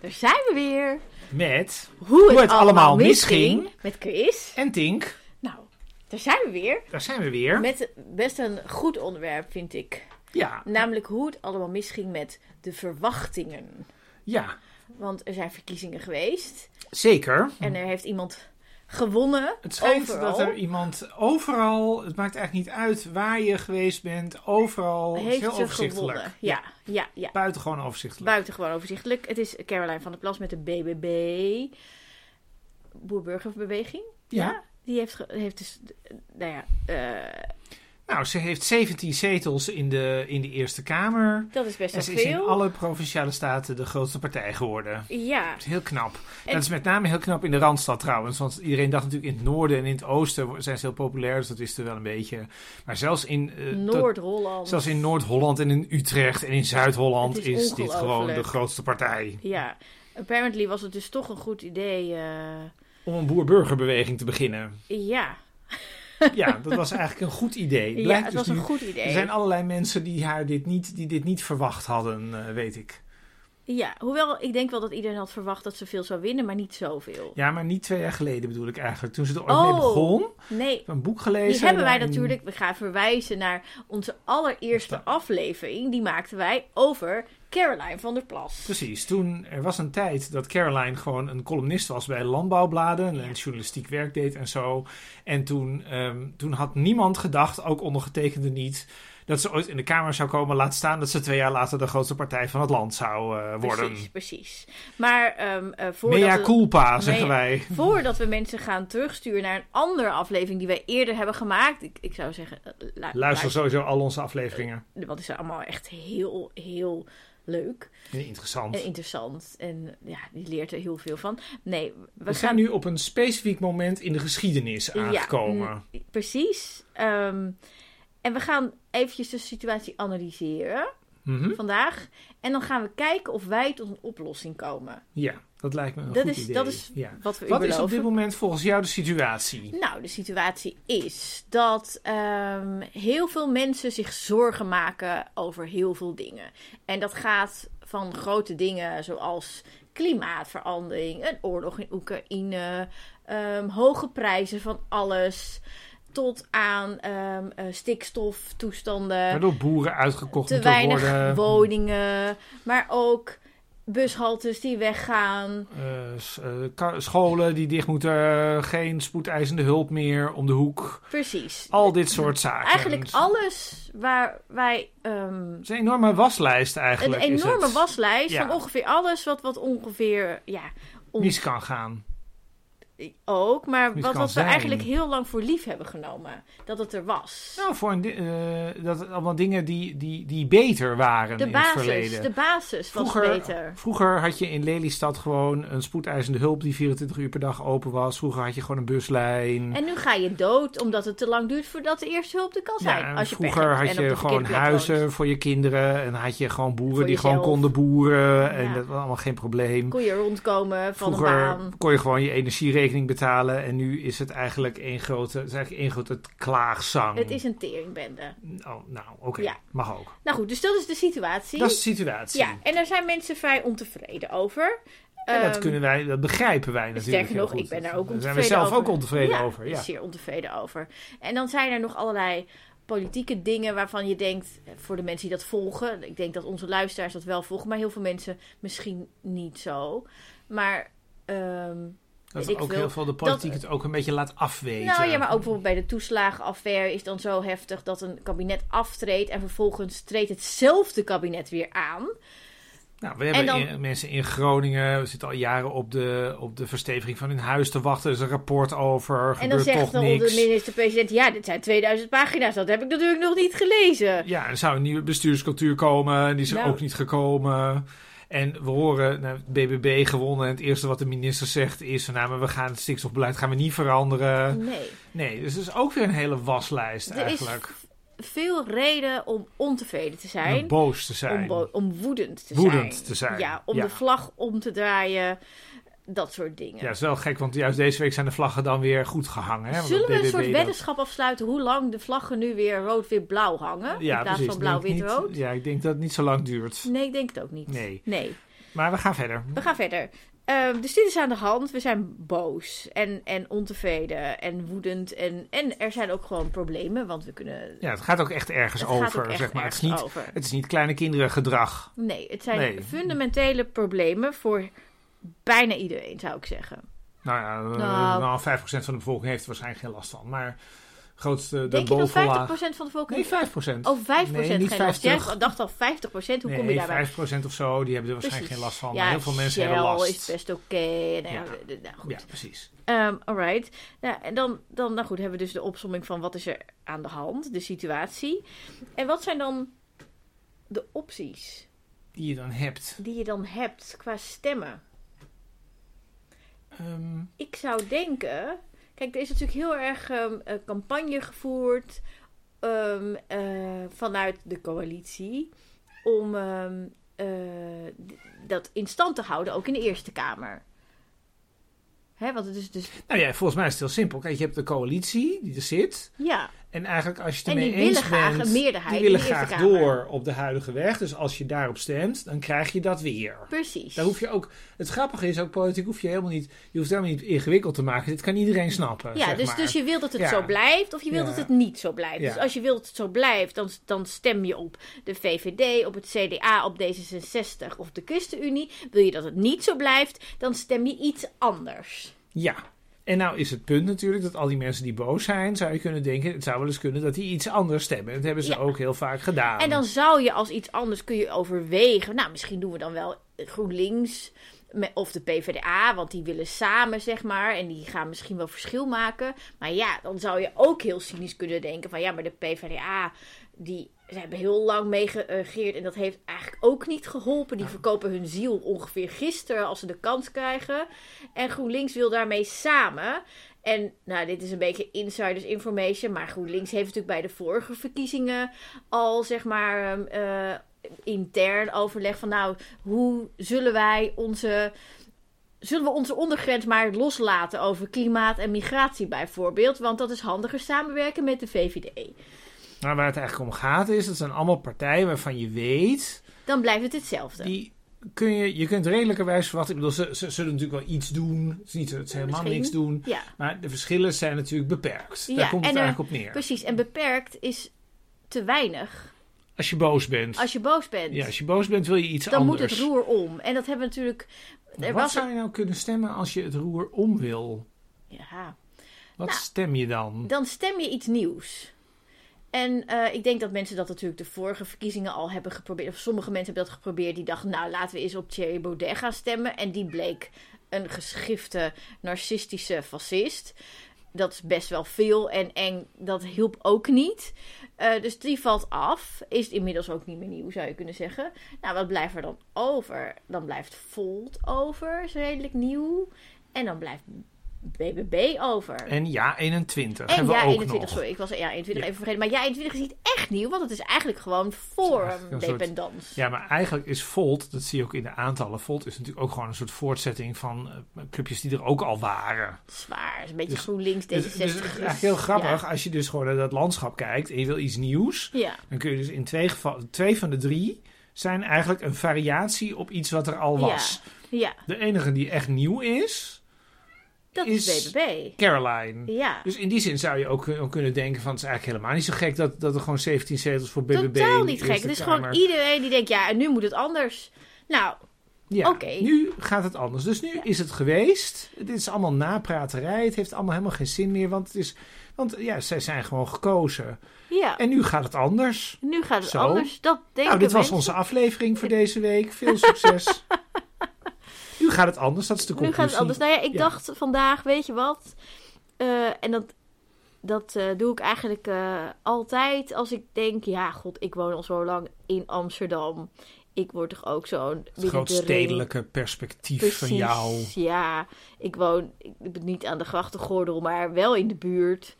Daar zijn we weer. Met Hoe het, allemaal misging. Met Chris. en Tink. Nou, daar zijn we weer. Daar zijn we weer. Met best een goed onderwerp, vind ik. Ja, Namelijk hoe het allemaal misging met de verwachtingen. ja, Want er zijn verkiezingen geweest. zeker. En er heeft iemand gewonnen. Het schijnt overal. dat er iemand overal, het maakt eigenlijk niet uit waar je geweest bent, overal heeft heel overzichtelijk. gewonnen. Ja, ja, ja. Buitengewoon overzichtelijk. Buitengewoon overzichtelijk. Het is Caroline van der Plas met de BBB. Boerburgerbeweging. Ja. Die heeft, heeft dus, nou ja, eh, Nou, ze heeft 17 zetels in de, in de Eerste Kamer. dat is best En wel ze is in veel. alle provinciale staten de grootste partij geworden. Ja, Dat is heel knap. En- Dat is met name heel knap in de Randstad trouwens. Want iedereen dacht natuurlijk in het noorden en in het oosten zijn ze heel populair. Dus dat wisten we wel een beetje. Maar zelfs in, eh, Noord-Holland. zelfs in Noord-Holland en in Utrecht en in Zuid-Holland is, is dit gewoon de grootste partij. Ja, apparently was het dus toch een goed idee. eh, Om een boer-burgerbeweging te beginnen. ja, Ja, dat was eigenlijk een goed idee. ja Blijkt het dus was een nu- goed idee. Er zijn allerlei mensen die, haar dit niet, die dit niet verwacht hadden, eh, weet ik. Ja, hoewel ik denk wel dat iedereen had verwacht dat ze veel zou winnen, maar niet zoveel. Ja, maar niet twee jaar geleden bedoel ik eigenlijk. Toen ze er ooit Oh. mee begon. Nee, Een boek gelezen. die hebben wij natuurlijk. We gaan verwijzen naar onze allereerste aflevering. Die maakten wij over Caroline van der Plas. Precies. Toen er was een tijd dat Caroline gewoon een columnist was bij landbouwbladen en Ja. journalistiek werk deed en zo. En toen, ehm, toen had niemand gedacht, ook ondergetekende niet, dat ze ooit in de Kamer zou komen. Laat staan dat ze twee jaar later de grootste partij van het land zou eh, worden. Precies, precies. Maar ehm eh, voordat, Mea we, culpa, zeggen Mea- wij. voordat we mensen gaan terugsturen naar een andere aflevering die wij eerder hebben gemaakt. Ik, ik zou zeggen, eh, lu- Luister sowieso al onze afleveringen. Want is allemaal echt heel, heel leuk En interessant. en interessant. En ja, die leert er heel veel van. Nee, we, We gaan zijn nu op een specifiek moment in de geschiedenis aangekomen. Ja, precies. Ehm, en we gaan eventjes de situatie analyseren Mhm. vandaag. En dan gaan we kijken of wij tot een oplossing komen. Ja, dat lijkt me een Dat goed is- idee. dat is ja. Wat we Wat is op dit moment volgens jou de situatie? Nou, de situatie is dat ehm, heel veel mensen zich zorgen maken over heel veel dingen. En dat gaat van grote dingen zoals klimaatverandering, een oorlog in Oekraïne, ehm, hoge prijzen van alles, tot aan ehm, eh, stikstoftoestanden, Waardoor boeren uitgekocht te weinig worden. woningen, maar ook bushaltes die weggaan. Eh, eh, scholen die dicht moeten, geen spoedeisende hulp meer om de hoek. Precies. Al dit soort zaken. Eigenlijk alles waar wij ehm, Het is een enorme waslijst een eigenlijk. is enorme waslijst Ja. van ongeveer alles wat, wat ongeveer ja Mis kan gaan. Ook, maar wat, wat we zijn. eigenlijk heel lang voor lief hebben genomen dat het er was. Nou, voor een eh, dat het allemaal dingen die, die, die beter waren de in het verleden. de basis was Vroeger, beter. vroeger had je in Lelystad gewoon een spoedeisende hulp die 24 uur per dag open was. Vroeger had je gewoon een buslijn. En nu ga je dood omdat het te lang duurt voordat de eerste hulp er kan zijn. Ja, als je vroeger had je gewoon huizen woont. voor je kinderen. En had je gewoon boeren Voor die gewoon konden boeren. En Ja. dat was allemaal geen probleem. Kon je rondkomen van Vroeger een baan. kon je gewoon je betalen. En nu is het eigenlijk één grote, het is eigenlijk één grote klaagzang. Het is een teringbende. Oh, nou, oké. Ja. Mag ook. Nou goed, dus dat is de situatie. Dat is de situatie. Ja, en daar zijn mensen vrij ontevreden over. En dat, Ehm, kunnen wij, dat begrijpen wij natuurlijk. Sterker heel nog, goed. ik ben daar ook Daar zijn ontevreden we zelf over. ook ontevreden ja, over. Ja. zeer ontevreden over. En dan zijn er nog allerlei politieke dingen waarvan je denkt, eh, voor de mensen die dat volgen, ik denk dat onze luisteraars dat wel volgen, maar heel veel mensen misschien niet zo. Maar, ehm, Dat ook veel. heel veel de politiek Dat- het ook een beetje laat afweten. nou ja, maar ook bijvoorbeeld bij de toeslagenaffaire is dan zo heftig dat een kabinet aftreedt en vervolgens treedt hetzelfde kabinet weer aan. Nou, we hebben En dan- in- mensen in Groningen, we zitten al jaren op de, op de versteviging van hun huis te wachten. Er is een rapport over, En dan zegt dan niks. de minister-president, ja, dit zijn 2000 pagina's, dat heb ik natuurlijk nog niet gelezen. Ja, er zou een nieuwe bestuurscultuur komen, en die is er Nou. ook niet gekomen. En we horen, nou, BBB gewonnen en het eerste wat de minister zegt is, nou, maar we gaan het stikstofbeleid gaan we niet veranderen. Nee. Nee, dus het is ook weer een hele waslijst Er eigenlijk. is veel reden om ontevreden te zijn. Om boos te Om, zijn. bo- om woedend te Woedend zijn. te zijn, Ja, om ja. de vlag om te draaien. Dat soort dingen. Ja, het is wel gek, want juist deze week zijn de vlaggen dan weer goed gehangen. Hè? Want Zullen we een soort dat- weddenschap afsluiten hoe lang de vlaggen nu weer rood-wit-blauw hangen? Ja, in plaats precies. van blauw-wit-rood? Ja, ik denk dat het niet zo lang duurt. Nee, ik denk het ook niet. Nee. nee. Maar we gaan verder. We gaan verder. Dus dit is aan de hand. We zijn boos en, en ontevreden en woedend. En, en er zijn ook gewoon problemen, want we kunnen... Ja, het gaat ook echt ergens Het over, echt zeg maar. Het is, niet, over. het is niet kleine kinderen gedrag. Nee, het zijn Nee. fundamentele problemen voor bijna iedereen, zou ik zeggen. Nou ja, eh, Nou. nou, 5% van de bevolking heeft er waarschijnlijk geen last van. Maar grootste, de Denk je dat 50% bovenlaag... van de bevolking... Nee, 5%. Oh, 5% Nee, niet geen last. Jij 50. dacht al 50%, hoe kom je nee, daarbij? 5% of zo, die hebben er waarschijnlijk geen last van. Ja, maar heel veel mensen hebben last. is best oké. Nou, ja, Ja. nou, goed. Ja, precies. Ehm, alright. Nou, en dan, dan nou goed, hebben we dus de opsomming van wat is er aan de hand, de situatie. En wat zijn dan de opties Die je dan hebt. die je dan hebt qua stemmen? Ehm, Ik zou denken, kijk, er is natuurlijk heel erg ehm, een campagne gevoerd ehm, eh, vanuit de coalitie om eh, dat in stand te houden, ook in de Eerste Kamer. Hè, want het is dus, nou ja, volgens mij is het heel simpel. Kijk, je hebt de coalitie die er zit. ja, En eigenlijk als je het ermee eens graag bent... een meerderheid Die willen graag Kamer. door op de huidige weg. Dus als je daarop stemt, dan krijg je dat weer. precies. Daar hoef je ook... Het grappige is ook, politiek hoef je helemaal niet... Je hoeft helemaal niet ingewikkeld te maken. Dit kan iedereen snappen, Ja, zeg dus, maar. dus je wilt dat het Ja. zo blijft of je wilt Ja. dat het niet zo blijft. Ja. Dus als je wilt dat het zo blijft, dan, dan stem je op de VVD, op het CDA, op D66 of de ChristenUnie. Wil je dat het niet zo blijft, dan stem je iets anders. Ja. En nou is het punt natuurlijk dat al die mensen die boos zijn, zou je kunnen denken, het zou wel eens kunnen dat die iets anders stemmen. Dat hebben ze Ja. ook heel vaak gedaan. En dan zou je als iets anders kun je overwegen. Nou, misschien doen we dan wel GroenLinks of de PvdA, want die willen samen, zeg maar. En die gaan misschien wel verschil maken. Maar ja, dan zou je ook heel cynisch kunnen denken van... Ja, maar de PvdA, die, ze hebben heel lang meegeregeerd... en dat heeft eigenlijk ook niet geholpen. Die verkopen hun ziel ongeveer gisteren als ze de kans krijgen. En GroenLinks wil daarmee samen... En nou, dit is een beetje insiders information. Maar GroenLinks heeft natuurlijk bij de vorige verkiezingen al zeg maar eh, intern overleg van nou, hoe zullen wij onze. Zullen we onze ondergrens maar loslaten over klimaat en migratie bijvoorbeeld? Want dat is handiger samenwerken met de VVD. Maar waar het eigenlijk om gaat is, dat zijn allemaal partijen waarvan je weet, Dan blijft het hetzelfde. die kun je, je kunt redelijkerwijs verwachten. Ik bedoel, ze, ze zullen natuurlijk wel iets doen. Het is niet dat ze helemaal Misschien. niks doen. Ja, Maar de verschillen zijn natuurlijk beperkt. Daar Ja, komt het en er- eigenlijk op neer. precies. En beperkt is te weinig Als je boos bent. als je boos bent. Ja, als je boos bent wil je iets dan anders. moet het roer om. En dat hebben we natuurlijk. Er Wat was zou je nou kunnen stemmen als je het roer om wil? ja, Wat Nou, stem je dan? dan stem je iets nieuws. En eh, ik denk dat mensen dat natuurlijk de vorige verkiezingen al hebben geprobeerd. Of sommige mensen hebben dat geprobeerd. Die dachten, nou laten we eens op Thierry Baudet gaan stemmen. En die bleek een geschifte, narcistische fascist. Dat is best wel veel en eng. Dat hielp ook niet. Eh, dus die valt af. Is inmiddels ook niet meer nieuw, zou je kunnen zeggen. Nou, wat blijft er dan over? Dan blijft Volt over, is redelijk nieuw. En dan blijft BBB over. En ja, 21 En hebben ja, we ook 21, nog. sorry, ik was ja 21 Ja. even vergeten. Maar ja, 21 is niet echt nieuw, want het is eigenlijk gewoon voor soort-. Ja, maar eigenlijk is Volt, dat zie je ook in de aantallen, Volt is natuurlijk ook gewoon een soort voortzetting van eh, clubjes die er ook al waren. Zwaar, is een beetje Dus- GroenLinks, D66. Dus, dus eigenlijk heel grappig, als je dus gewoon naar dat landschap kijkt en je wil iets nieuws, Ja, dan kun je dus in twee gevallen, twee van de drie zijn eigenlijk een variatie op iets wat er al was. ja, De enige die echt nieuw is, dat Is- is BBB. Caroline. Ja, Dus in die zin zou je ook, kun- ook kunnen denken van het is eigenlijk helemaal niet zo gek dat, dat er gewoon 17 zetels voor BBB totaal niet gek. Het is gewoon iedereen die denkt, ja, en nu moet het anders. Nou, Ja, Oké. nu gaat het anders. Dus nu is het geweest. Dit is allemaal napraterij. Het heeft allemaal helemaal geen zin meer. Want, het is, want ja, zij zijn gewoon gekozen. ja, En nu gaat het anders. nu gaat het Zo. anders. Dat denken nou, dit was mensen. onze aflevering voor deze week. Veel succes. nu gaat het anders. Dat is de Nu conclusie. gaat het anders. Nou ja, ik Ja. dacht vandaag, weet je wat? Eh, en dat, dat eh, doe ik eigenlijk eh, altijd als ik denk, ja, god, ik woon al zo lang in Amsterdam. Ik word toch ook zo'n Het binnen groot de ring. stedelijke perspectief van jou. Ja, ik woon ik niet aan de grachtengordel, maar wel in de buurt.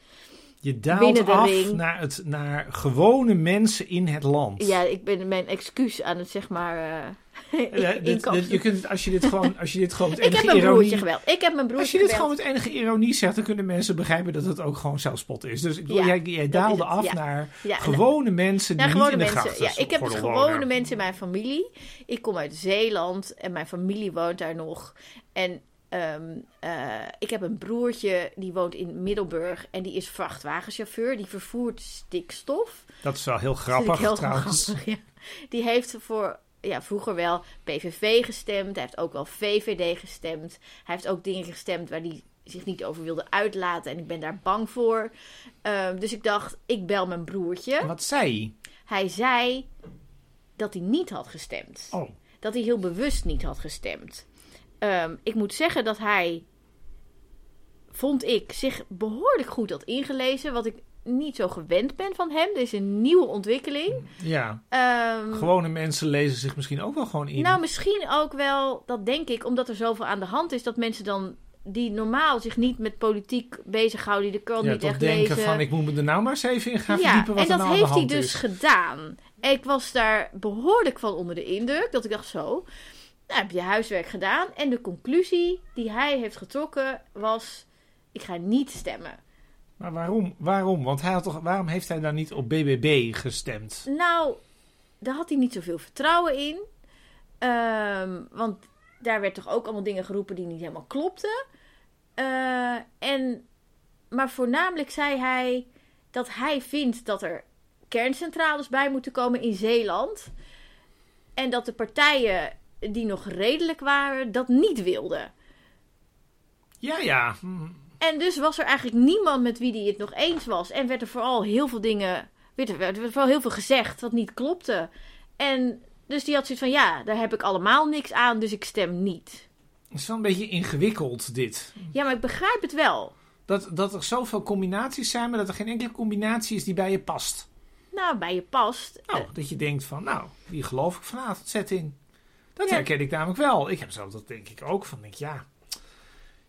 Je daalt af ring. naar, het, naar gewone mensen in het land. Ja, ik ben mijn excuus aan het zeg maar. Ja, dit- je kunt, als je dit gewoon, als je dit gewoon met ik heb enige mijn broertje ironie... geweld. Ik heb mijn Als broertje je dit gewoon met enige ironie zegt, dan kunnen mensen begrijpen dat het ook gewoon zelfspot is. Dus ik Ja, jij, jij daalde af ja. naar gewone mensen die Ja, niet gewone in de mensen. Ja, ik heb dus gewone mensen in mijn familie. Ik kom uit Zeeland en mijn familie woont daar nog. En ehm, eh, ik heb een broertje die woont in Middelburg en die is vrachtwagenchauffeur. Die vervoert stikstof. Dat is wel heel grappig heel trouwens. grappig, ja. Die heeft voor ja, vroeger wel PVV gestemd. Hij heeft ook wel VVD gestemd. Hij heeft ook dingen gestemd waar hij zich niet over wilde uitlaten. En ik ben daar bang voor. Ehm, dus ik dacht, ik bel mijn broertje. Wat zei hij? Hij zei dat hij niet had gestemd. Oh, Dat hij heel bewust niet had gestemd. Ehm, ik moet zeggen dat hij, vond ik, zich behoorlijk goed had ingelezen. Wat ik niet zo gewend ben van hem. Dit is een nieuwe ontwikkeling. ja. Ehm, Gewone mensen lezen zich misschien ook wel gewoon in. nou, misschien ook wel, dat denk ik, omdat er zoveel aan de hand is, dat mensen dan die normaal zich niet met politiek bezighouden, die de krant ja, niet echt denken lezen. van, ik moet me er nou maar eens even in gaan ja, verdiepen wat en er dat nou heeft hij dus is. gedaan. Ik was daar behoorlijk van onder de indruk, dat ik dacht zo, nou heb je huiswerk gedaan. En de conclusie die hij heeft getrokken was, ik ga niet stemmen. Maar waarom? Waarom? Want hij had toch, waarom heeft hij dan niet op BBB gestemd? Nou, daar had hij niet zoveel vertrouwen in. Ehm, want daar werd toch ook allemaal dingen geroepen die niet helemaal klopten. Eh, en, maar voornamelijk zei hij dat hij vindt dat er kerncentrales bij moeten komen in Zeeland. En dat de partijen die nog redelijk waren, dat niet wilden. Ja, ja. Hm. En dus was er eigenlijk niemand met wie hij het nog eens was. En werd er vooral heel veel dingen. Werd er, werd er vooral heel veel gezegd wat niet klopte. En dus die had zoiets van: ja, daar heb ik allemaal niks aan, dus ik stem niet. Het is wel een beetje ingewikkeld, dit. Ja, maar ik begrijp het wel. Dat, dat er zoveel combinaties zijn, maar dat er geen enkele combinatie is die bij je past. Nou, bij je past. Nou, Eh, dat je denkt van, nou, die geloof ik vanavond, zet in. Dat Ja. herken ik namelijk wel. Ik heb zelf dat denk ik ook van, denk, ja,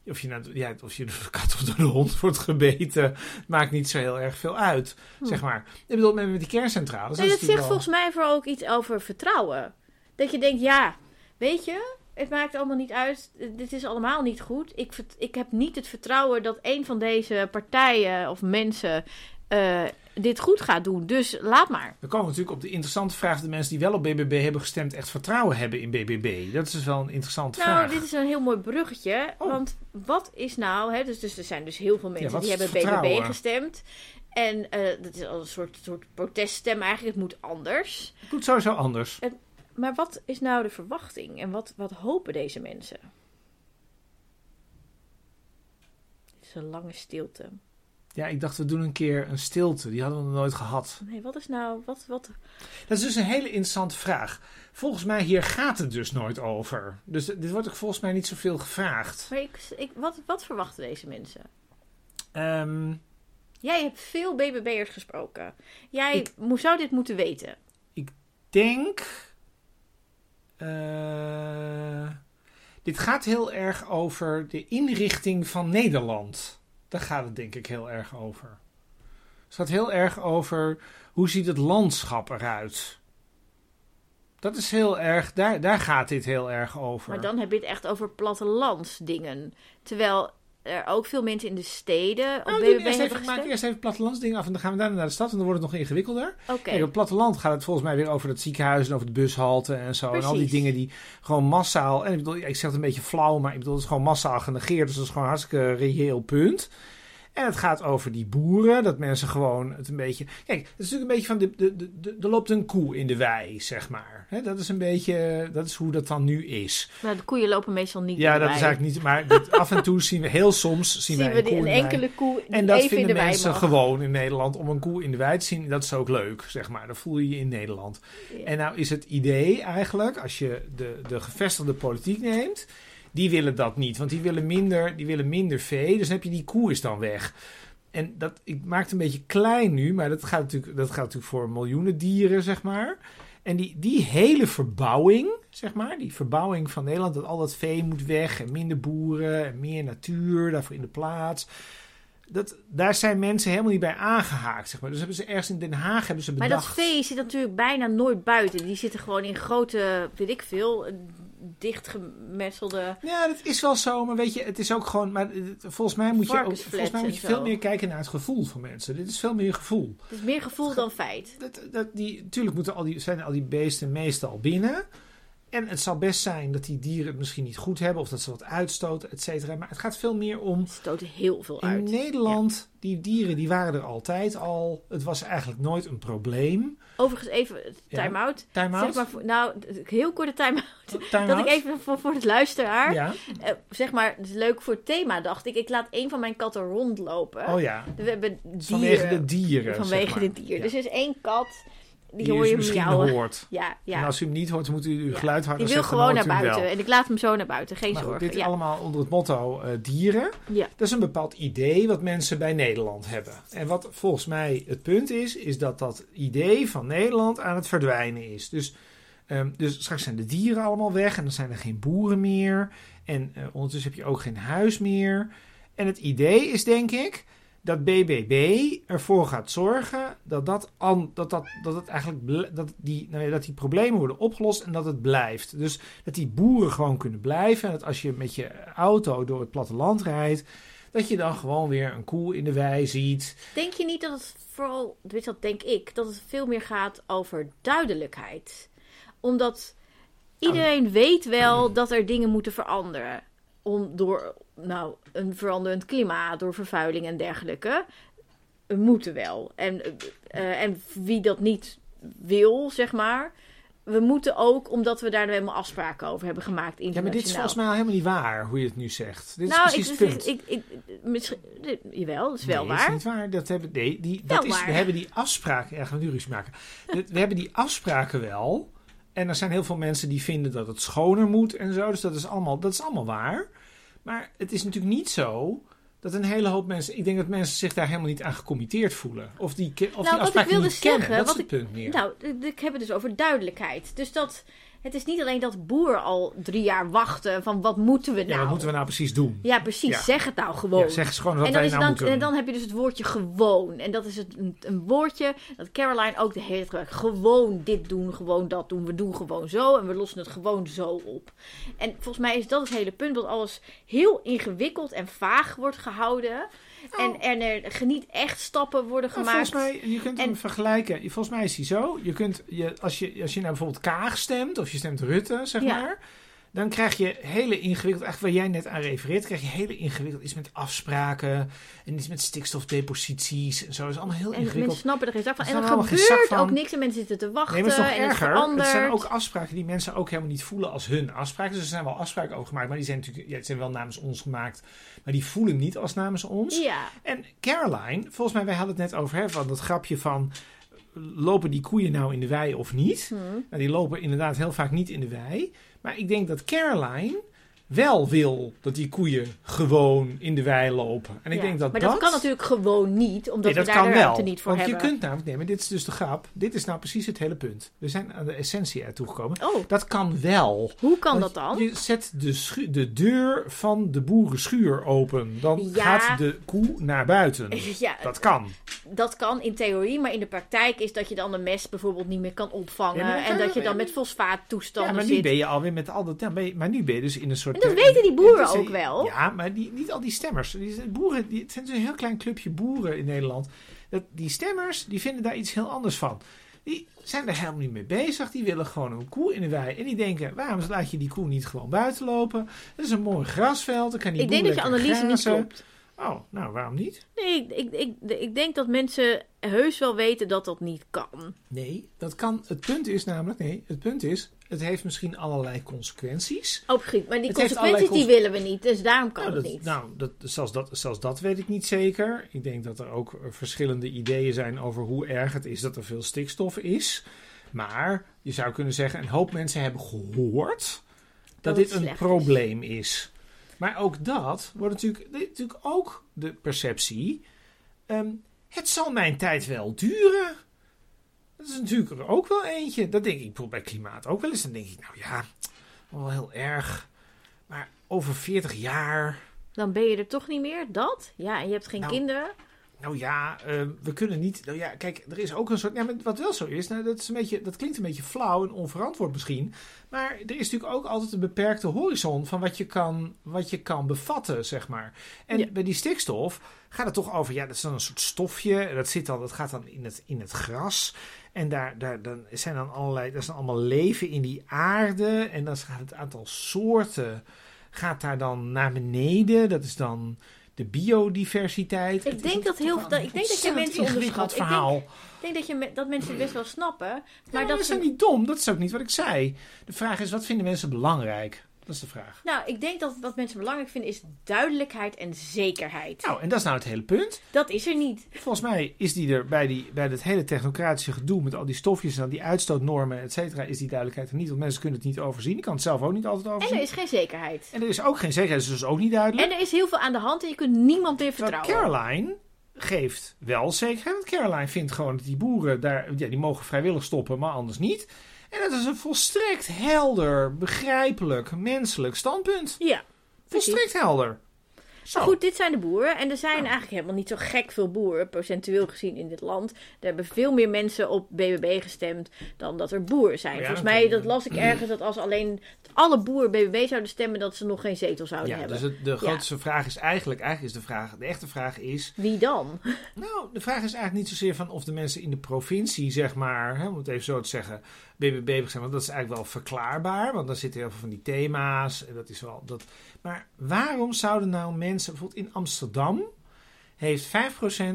of je, nou, ja, of je door de kat of door de hond wordt gebeten, maakt niet zo heel erg veel uit, zeg maar. Ik bedoel, met, met die kerncentrales. Hm. nee, dat zegt volgens mij vooral ook iets over vertrouwen. Dat je denkt: ja, weet je, het maakt allemaal niet uit. Dit is allemaal niet goed. Ik, ik heb niet het vertrouwen dat een van deze partijen of mensen eh, dit goed gaat doen. Dus laat maar. Dan komen we natuurlijk op de interessante vraag de mensen die wel op BBB hebben gestemd echt vertrouwen hebben in BBB. Dat is dus wel een interessante Nou, vraag. dit is een heel mooi bruggetje. Oh. Want wat is nou... Hè, dus, dus er zijn dus heel veel mensen die hebben BBB gestemd. En eh, dat is al een soort, soort proteststem eigenlijk. Het moet anders. Het moet sowieso anders. Maar wat is nou de verwachting? En wat, wat hopen deze mensen? Het is een lange stilte. Ja, ik dacht we doen een keer een stilte. Die hadden we nog nooit gehad. Nee, wat is nou... Wat, wat, Dat is dus een hele interessante vraag. Volgens mij hier gaat het dus nooit over. Dus dit wordt ook volgens mij niet zoveel gevraagd. maar ik, ik, wat, wat verwachten deze mensen? Ehm, Jij hebt veel BBB'ers gesproken. Jij Ik- zou dit moeten weten. denk. eh, dit gaat heel erg over de inrichting van Nederland. Daar gaat het denk ik heel erg over. Het gaat heel erg over hoe ziet het landschap eruit. Dat is heel erg, daar, daar gaat dit heel erg over. Maar dan heb je het echt over plattelandsdingen. Terwijl er ook veel mensen in de steden op BBB doen eerst hebben even, gestemd. eerst even plattelandsdingen af en dan gaan we daarna naar de stad en dan wordt het nog ingewikkelder. Oké, Kijk, op het platteland gaat het volgens mij weer over het ziekenhuis en over de bushalte en zo. En al die dingen die gewoon massaal. En ik bedoel, ik zeg het een beetje flauw, maar ik bedoel, het is gewoon massaal genegeerd. Dus dat is gewoon een hartstikke reëel punt. En het gaat over die boeren, dat mensen gewoon het een beetje. Kijk, het is natuurlijk een beetje van. De, de, de, de- er loopt een koe in de wei, zeg maar. Hè, dat is een beetje. Dat is hoe dat dan nu is. nou, de koeien lopen meestal niet Ja, in de dat is eigenlijk niet. Maar dit- af en toe zien we, heel soms zien, Zien wij we een die, koe een enkele koe En dat even in vinden de mensen gewoon in Nederland om een koe in de wei te zien. Dat is ook leuk, zeg maar. Dan voel je je in Nederland. Ja. En nou is het idee eigenlijk, als je de, de gevestigde politiek neemt, die willen dat niet. Want die willen minder, die willen minder vee. Dus dan heb je die koe is dan weg. En dat, ik maak het een beetje klein nu, maar dat gaat natuurlijk, dat gaat natuurlijk voor miljoenen dieren, zeg maar. En die, die hele verbouwing, zeg maar, die verbouwing van Nederland, dat al dat vee moet weg en minder boeren en meer natuur daarvoor in de plaats. dat, daar zijn mensen helemaal niet bij aangehaakt. Zeg maar. Dus hebben ze ergens in Den Haag hebben ze Maar bedacht. dat vee zit natuurlijk bijna nooit buiten. Die zitten gewoon in grote, weet ik veel, dichtgemetselde... Ja, dat is wel zo, maar weet je, het is ook gewoon. Maar volgens mij moet je, ook, volgens mij moet je veel meer kijken naar het gevoel van mensen. Dit is veel meer gevoel. Het is meer gevoel dan feit. Dat, dat die, natuurlijk moeten al die, zijn al die beesten meestal binnen. En het zal best zijn dat die dieren het misschien niet goed hebben of dat ze wat uitstoten, et cetera. Maar het gaat veel meer om. Stoten heel veel In uit. Nederland, die dieren die waren er altijd al. Het was eigenlijk nooit een probleem. Overigens even Ja. time-out. Time Zeg maar, nou, heel korte time-out. Time Dat ik even voor, voor het luisteraar, Ja. eh, zeg maar, het is leuk voor het thema, dacht ik. Ik laat een van mijn katten rondlopen. Oh ja. We hebben dieren. Vanwege de dieren. Vanwege zeg maar. de dieren. Ja. Dus er is één kat, die, Die hoor je misschien miauwen. hoort. Ja, En ja. als u hem niet hoort, moet u uw Ja. geluid harder Die wil gewoon naar buiten. En ik laat hem zo naar buiten, geen Maar goed, zorgen. dit ja. allemaal onder het motto eh, dieren. Ja. Dat is een bepaald idee wat mensen bij Nederland hebben. En wat volgens mij het punt is, is dat dat idee van Nederland aan het verdwijnen is. Dus, ehm, dus straks zijn de dieren allemaal weg en dan zijn er geen boeren meer. En eh, ondertussen heb je ook geen huis meer. En het idee is denk ik dat BBB ervoor gaat zorgen dat, dat, an, dat, dat, dat, het eigenlijk dat, die, nou ja, dat die problemen worden opgelost en dat het blijft. Dus dat die boeren gewoon kunnen blijven. En dat als je met je auto door het platteland rijdt, dat je dan gewoon weer een koe in de wei ziet. Denk je niet dat het vooral, weet dat denk ik, dat het veel meer gaat over duidelijkheid? Omdat iedereen weet wel dat er dingen moeten veranderen. Om, door nou, een veranderend klimaat, door vervuiling en dergelijke. We moeten wel. En, eh, eh, en wie dat niet wil, zeg maar. We moeten ook, omdat we daar nou helemaal afspraken over hebben gemaakt. Ja, maar dit is volgens mij al helemaal niet waar, hoe je het nu zegt. Dit is nou, precies ik, het punt. ik, ik, ik- misschien, dit- jawel, dat is wel nee, waar. is niet waar. Dat hebben, nee, die, Wel dat is, waar. we hebben die afspraken. Ja, gaan we nu ruzie maken. Dat- we hebben die afspraken wel. En er zijn heel veel mensen die vinden dat het schoner moet en zo. Dus dat is allemaal, dat is allemaal waar. Maar het is natuurlijk niet zo dat een hele hoop mensen. Ik denk dat mensen zich daar helemaal niet aan gecommitteerd voelen. Of die, of Nou, die ik afspraken niet kennen. Dat is het punt meer. Nou, ik heb het dus over duidelijkheid. Dus dat het is niet alleen dat boeren al drie jaar wachten van wat moeten we nou? ja, wat moeten we nou precies doen? Ja, precies. Ja. Zeg het nou gewoon. Ja, zeg gewoon wat en dan, wij is nou dan, moeten en dan heb je dus het woordje gewoon. En dat is het, een, een woordje dat Caroline ook de hele tijd gebruikt. Gewoon dit doen, gewoon dat doen. We doen gewoon zo en we lossen het gewoon zo op. En volgens mij is dat het hele punt. Dat alles heel ingewikkeld en vaag wordt gehouden. En, en er geniet echt stappen worden Nou, gemaakt. volgens mij, je kunt hem En- vergelijken. Volgens mij is hij zo. Je kunt, je, als, je, als je nou bijvoorbeeld Kaag stemt, of je stemt Rutte, zeg Ja. maar. Dan krijg je hele ingewikkeld, eigenlijk waar jij net aan refereert, krijg je hele ingewikkeld iets met afspraken en iets met stikstofdeposities en zo. Dat is allemaal heel En ingewikkeld. mensen snappen er geen zak van. En er gebeurt ook niks. En mensen zitten te wachten. Nee, maar het is nog en het erger. Het zijn ook afspraken die mensen ook helemaal niet voelen als hun afspraken. Dus er zijn wel afspraken over gemaakt, maar die zijn natuurlijk ja, het zijn wel namens ons gemaakt. Maar die voelen niet als namens ons. Ja, En Caroline, volgens mij, wij hadden het net over hè, van dat grapje van lopen die koeien nou in de wei of niet? hm. Nou, die lopen inderdaad heel vaak niet in de wei. Maar ik denk dat Caroline wel wil dat die koeien gewoon in de wei lopen. En ik ja. denk dat maar dat... dat kan natuurlijk gewoon niet, omdat Nee, we daar de ruimte niet voor Want hebben. je kunt namelijk, nee, maar dit is dus de grap. Dit is nou precies het hele punt. We zijn aan de essentie er toegekomen. Oh, Dat kan wel. hoe kan Want dat dan? Je zet de, schu- de deur van de boerenschuur open. Dan Ja. gaat de koe naar buiten. Ja, Dat kan. dat kan in theorie, maar in de praktijk is dat je dan de mest bijvoorbeeld niet meer kan opvangen. Ja, en dat je dan met Ja, fosfaattoestanden maar nu zit. ben je alweer met al dat. Ja, maar nu ben je dus in een soort. En dat weten die boeren is ook wel. Ja, maar die, niet al die stemmers. Die boeren, die, het zijn dus een heel klein clubje boeren in Nederland. Dat, die stemmers die vinden daar iets heel anders van. Die zijn er helemaal niet mee bezig. Die willen gewoon een koe in de wei. En die denken: waarom laat je die koe niet gewoon buiten lopen? Dat is een mooi grasveld. Dan kan die Ik denk dat je analyse niet grazen. klopt. Oh, nou waarom niet? Nee, ik, ik, ik, ik denk dat mensen heus wel weten dat dat niet kan. Nee, dat kan. Het punt is namelijk: nee, het punt is. Het heeft misschien allerlei consequenties. Oh, goed, maar die Het consequenties die willen we niet, dus daarom kan Nou, het dat, niet. nou dat, zelfs, dat, zelfs dat weet ik niet zeker. Ik denk dat er ook eh, verschillende ideeën zijn over hoe erg het is dat er veel stikstof is. Maar je zou kunnen zeggen, een hoop mensen hebben gehoord dat, Dat dit een probleem is. Maar ook dat wordt natuurlijk, natuurlijk ook de perceptie. ehm, het zal mijn tijd wel duren. Dat is natuurlijk er ook wel eentje. Dat denk ik bijvoorbeeld bij klimaat ook wel eens. Dan denk ik, nou ja, wel heel erg. Maar over 40 jaar, Dan ben je er toch niet meer. Dat? Ja, en je hebt geen Nou, kinderen. Nou ja, eh, we kunnen niet. Nou ja, kijk, er is ook een soort. Ja, maar wat wel zo is, nou, dat, is een beetje, dat klinkt een beetje flauw en onverantwoord misschien. Maar er is natuurlijk ook altijd een beperkte horizon van wat je kan, wat je kan bevatten, zeg maar. En Ja. bij die stikstof gaat het toch over. Ja, dat is dan een soort stofje. Dat, zit dan, dat gaat dan in het, in het gras. En daar, daar dan zijn dan allerlei. Er is dan allemaal leven in die aarde. En dan gaat het aantal soorten. Gaat daar dan naar beneden. Dat is dan de biodiversiteit. Ik denk dat heel- dat- ik denk dat je mensen onderschat. Ik verhaal. Ik denk dat, je, me- dat mensen het best wel snappen. Maar dat ze- ook niet dom. Dat is ook niet wat ik zei. De vraag is, wat vinden mensen belangrijk? Dat is de vraag. Nou, ik denk dat wat mensen belangrijk vinden is duidelijkheid en zekerheid. Nou, en dat is nou het hele punt. Dat is er niet. Volgens mij is die er bij, die, bij dat hele technocratische gedoe met al die stofjes en al die uitstootnormen, et cetera, is die duidelijkheid er niet. Want mensen kunnen het niet overzien. Ik kan het zelf ook niet altijd En overzien. er is geen zekerheid. En er is ook geen zekerheid, is dus ook niet duidelijk. En er is heel veel aan de hand en je kunt niemand meer vertrouwen. Caroline geeft wel zekerheid. Want Caroline vindt gewoon dat die boeren daar, ja, die mogen vrijwillig stoppen, maar anders niet. En dat is een volstrekt helder, begrijpelijk, menselijk standpunt. Ja, precies. Volstrekt helder. Zo. Maar goed, dit zijn de boeren. En er zijn eigenlijk helemaal niet zo gek veel boeren, procentueel gezien in dit land. Er hebben veel meer mensen op BBB gestemd dan dat er boeren zijn. Oh ja, Volgens mij, dat las ik ergens, dat als alleen alle boeren BBB zouden stemmen, dat ze nog geen zetel zouden Ja, hebben. dus het, de grootste vraag is eigenlijk, eigenlijk is de vraag, de echte vraag is, Wie dan? nou, de vraag is eigenlijk niet zozeer van of de mensen in de provincie, zeg maar, hè, om het even zo te zeggen, BBB gestemd, want dat is eigenlijk wel verklaarbaar, want daar zitten heel veel van die thema's, en dat is wel, dat, maar waarom zouden nou mensen, bijvoorbeeld in Amsterdam, heeft 5%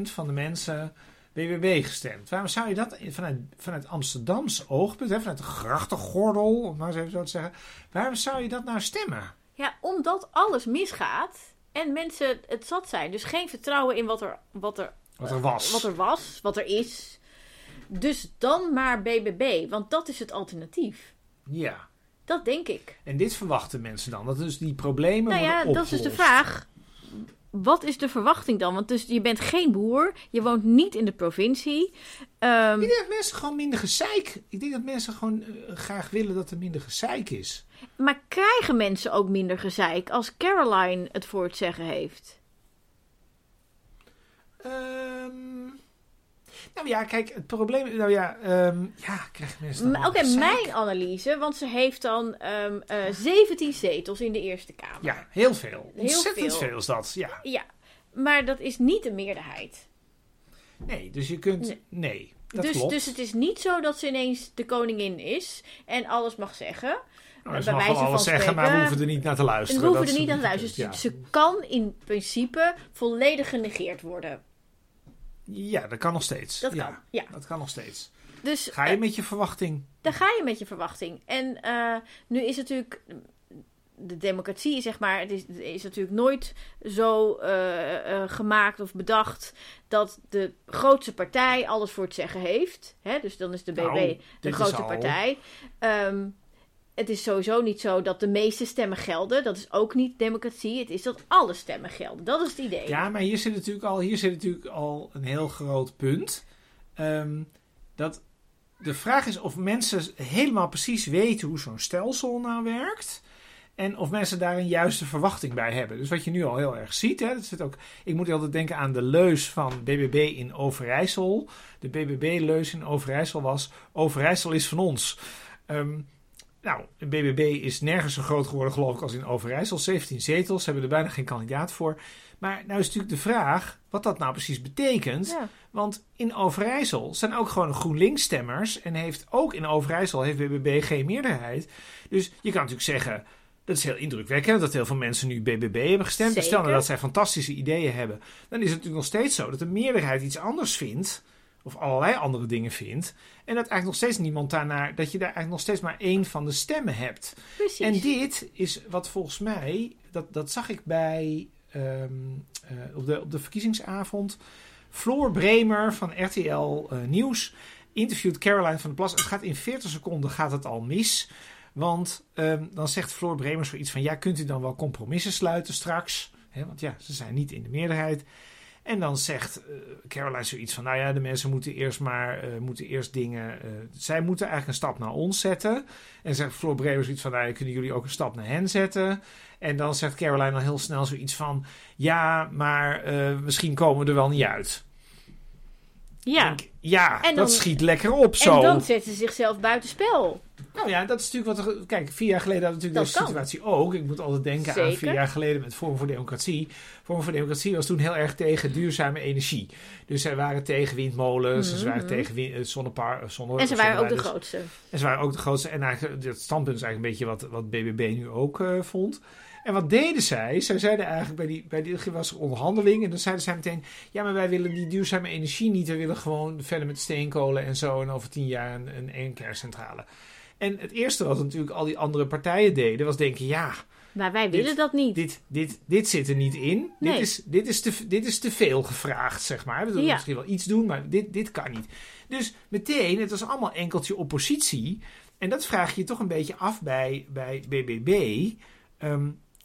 van de mensen BBB gestemd. Waarom zou je dat vanuit, vanuit Amsterdams oogpunt, hè, vanuit de grachtengordel, om maar eens even zo te zeggen, waarom zou je dat nou stemmen? Ja, omdat alles misgaat en mensen het zat zijn. Dus geen vertrouwen in wat er, wat er, Wat er was. wat er, was, wat er is. Dus dan maar BBB, want dat is het alternatief. Ja. Dat denk ik. En dit verwachten mensen dan. Dat dus die problemen Nou ja, dat is dus de vraag. Wat is de verwachting dan? Want dus je bent geen boer, je woont niet in de provincie. Ehm, Ik denk dat mensen gewoon minder gezeik... Ik denk dat mensen gewoon eh, graag willen dat er minder gezeik is. maar krijgen mensen ook minder gezeik als Caroline het voor het zeggen heeft? Ehm, nou ja, kijk, het probleem... Nou ja, ehm, ja krijgen mensen Oké, mijn analyse, want ze heeft dan ehm, eh 17 zetels in de Eerste Kamer. Ja, heel veel. Heel Ontzettend veel. veel. is dat, ja. Ja, maar dat is niet de meerderheid. Nee, dus je kunt... Nee. Nee, dat Dus, klopt. dus het is niet zo dat ze ineens de koningin is en alles mag zeggen. nou, ze bij mag wel alles zeggen, maar we hoeven er niet naar te En luisteren. we hoeven er niet aan te luisteren. Dus ze kan in principe volledig genegeerd worden. Ja. dat kan nog steeds. Dat ja, kan, ja. Dat kan nog steeds. Dus Ga je eh, met je verwachting... daar ga je met je verwachting. En eh, nu is natuurlijk de democratie, zeg maar, het is, is natuurlijk nooit zo eh, gemaakt of bedacht dat de grootste partij alles voor het zeggen heeft. Hè? Dus dan is de BB Nou, de grootste partij. Ehm, het is sowieso niet zo dat de meeste stemmen gelden. Dat is ook niet democratie. Het is dat alle stemmen gelden. Dat is het idee. Ja, maar hier zit natuurlijk al, hier zit natuurlijk al een heel groot punt. Ehm, dat de vraag is of mensen helemaal precies weten hoe zo'n stelsel nou werkt. En of mensen daar een juiste verwachting bij hebben. Dus wat je nu al heel erg ziet. Hè, dat zit ook, ik moet altijd denken aan de leus van BBB in Overijssel. De BBB-leus in Overijssel was: Overijssel is van ons. Ehm, nou, de BBB is nergens zo groot geworden, geloof ik, als in Overijssel. 17 zetels, ze hebben er bijna geen kandidaat voor. Maar nou is natuurlijk de vraag wat dat nou precies betekent. Ja. Want in Overijssel zijn ook gewoon GroenLinks-stemmers. En heeft ook in Overijssel heeft BBB geen meerderheid. Dus je kan natuurlijk zeggen, dat is heel indrukwekkend dat heel veel mensen nu BBB hebben gestemd. Stel nou Zeker. dat zij fantastische ideeën hebben. Dan is het natuurlijk nog steeds zo dat de meerderheid iets anders vindt. Of allerlei andere dingen vindt. En dat eigenlijk nog steeds niemand daarnaar. Dat je daar eigenlijk nog steeds maar één van de stemmen hebt. Precies. En dit is wat volgens mij, dat, dat zag ik bij ehm, eh, op, de, op de verkiezingsavond. Floor Bremer van RTL eh, Nieuws interviewt Caroline van der Plas. Het gaat in 40 seconden gaat het al mis. Want ehm, dan zegt Floor Bremer zoiets van: ja, kunt u dan wel compromissen sluiten straks? Want ja, ze zijn niet in de meerderheid. En dan zegt uh, Caroline zoiets van: Nou ja, de mensen moeten eerst maar uh, moeten eerst dingen. Uh, zij moeten eigenlijk een stap naar ons zetten. En zegt Floor Brewer zoiets van: Nou, ja, kunnen jullie ook een stap naar hen zetten? En dan zegt Caroline dan heel snel zoiets van: Ja, maar misschien komen we er wel niet uit. Ja. Denk, ja, dan, dat schiet lekker op zo. En dan zetten ze zichzelf buitenspel. Nou ja, dat is natuurlijk wat er. Kijk, vier jaar geleden hadden we natuurlijk deze situatie ook. Ik moet altijd denken Zeker. aan vier jaar geleden met Forum voor Democratie. Forum voor Democratie was toen heel erg tegen duurzame energie. Dus zij waren tegen windmolens, mm -hmm. ze waren tegen uh, zonnepar, zonne, En ze waren ook de grootste. En ze waren ook de grootste. En eigenlijk, het standpunt is eigenlijk een beetje wat, wat BBB nu ook uh, vond. En wat deden zij? Zij zeiden eigenlijk bij die, bij die was er onderhandeling. En dan zeiden zij meteen: Ja, maar wij willen die duurzame energie niet. We willen gewoon verder met steenkolen en zo. En over tien jaar een, een, een kerncentrale. En het eerste wat natuurlijk al die andere partijen deden, was denken: Ja. Maar wij willen dit, dat niet. Dit, dit, dit zit er niet in. Nee. Dit, is, dit, is te, dit is te veel gevraagd, zeg maar. We willen Ja. misschien wel iets doen, maar dit, dit kan niet. Dus meteen, het was allemaal enkeltje oppositie. En dat vraag je je toch een beetje af bij, bij BBB.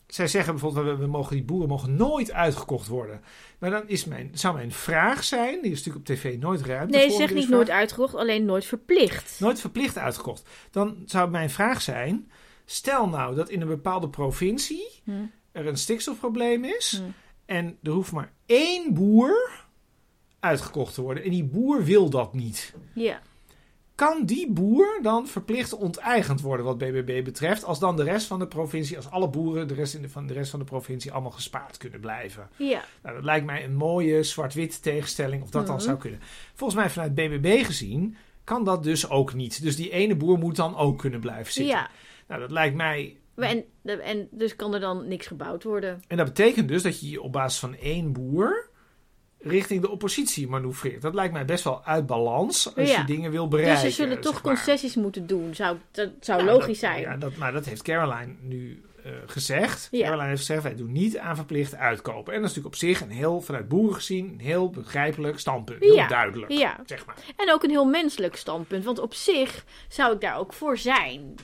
Zij zeggen bijvoorbeeld, we, we mogen, die boeren mogen nooit uitgekocht worden. Maar dan is mijn, zou mijn vraag zijn, die is natuurlijk op tv nooit ruimte Nee, zeg niet vraag- nooit uitgekocht, alleen nooit verplicht. Nooit verplicht uitgekocht. Dan zou mijn vraag zijn, stel nou dat in een bepaalde provincie Hm. er een stikstofprobleem is. Hm. En er hoeft maar één boer uitgekocht te worden. En die boer wil dat niet. Ja. Kan die boer dan verplicht onteigend worden wat BBB betreft, als dan de rest van de provincie, als alle boeren de rest in de, van de rest van de provincie allemaal gespaard kunnen blijven? Ja. Nou, dat lijkt mij een mooie zwart-wit tegenstelling, of dat dan Mhm. zou kunnen. Volgens mij vanuit BBB gezien kan dat dus ook niet. Dus die ene boer moet dan ook kunnen blijven zitten. Ja. Nou, dat lijkt mij En, en dus kan er dan niks gebouwd worden. En dat betekent dus dat je je op basis van één boer richting de oppositie manoeuvreert. Dat lijkt mij best wel uit balans als Ja. je dingen wil bereiken. dus ze zullen toch maar. concessies moeten doen. Zou, dat zou logisch dat- zijn. Ja, dat, maar dat heeft Caroline nu eh, gezegd. Ja. Caroline heeft gezegd, wij doen niet aan verplicht uitkopen. En dat is natuurlijk op zich een heel, vanuit boeren gezien, een heel begrijpelijk standpunt. Heel Ja. duidelijk, Ja. zeg maar. En ook een heel menselijk standpunt. Want op zich zou ik daar ook voor zijn.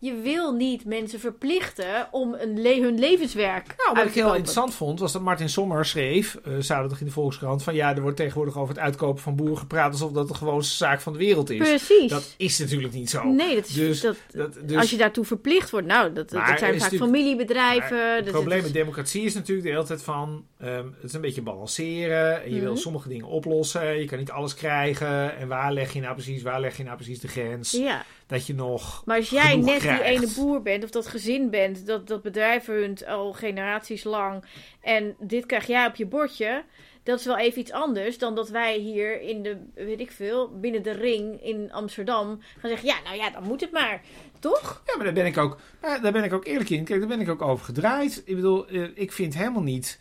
Je wil niet mensen verplichten om een le- hun levenswerk Nou, wat ik heel interessant vond, was dat Martin Sommer schreef, eh zaterdag in de Volkskrant, van ja, er wordt tegenwoordig over het uitkopen van boeren gepraat alsof dat de gewoonste zaak van de wereld is. Precies. Dat is natuurlijk niet zo. nee, dat is, Dus- dat, Dat, dus, als je daartoe verplicht wordt, nou, dat, dat, Maar dat zijn vaak familiebedrijven. Maar het dus probleem met democratie is natuurlijk de hele tijd van... ehm, het is een beetje balanceren. En je wil Mhm. sommige dingen oplossen. Je kan niet alles krijgen. En waar leg je nou precies, waar leg je nou precies de grens? ja. Dat je nog... Maar als jij net krijgt. die ene boer bent, of dat gezin bent, dat, dat bedrijf runt al generaties lang, en dit krijg jij op je bordje, dat is wel even iets anders dan dat wij hier in de, weet ik veel, binnen de ring in Amsterdam gaan zeggen, ja, nou ja, dan moet het maar. Toch? Ja, maar daar ben ik ook, maar daar ben ik ook eerlijk in. Kijk, daar ben ik ook over gedraaid. Ik bedoel, eh, ik vind helemaal niet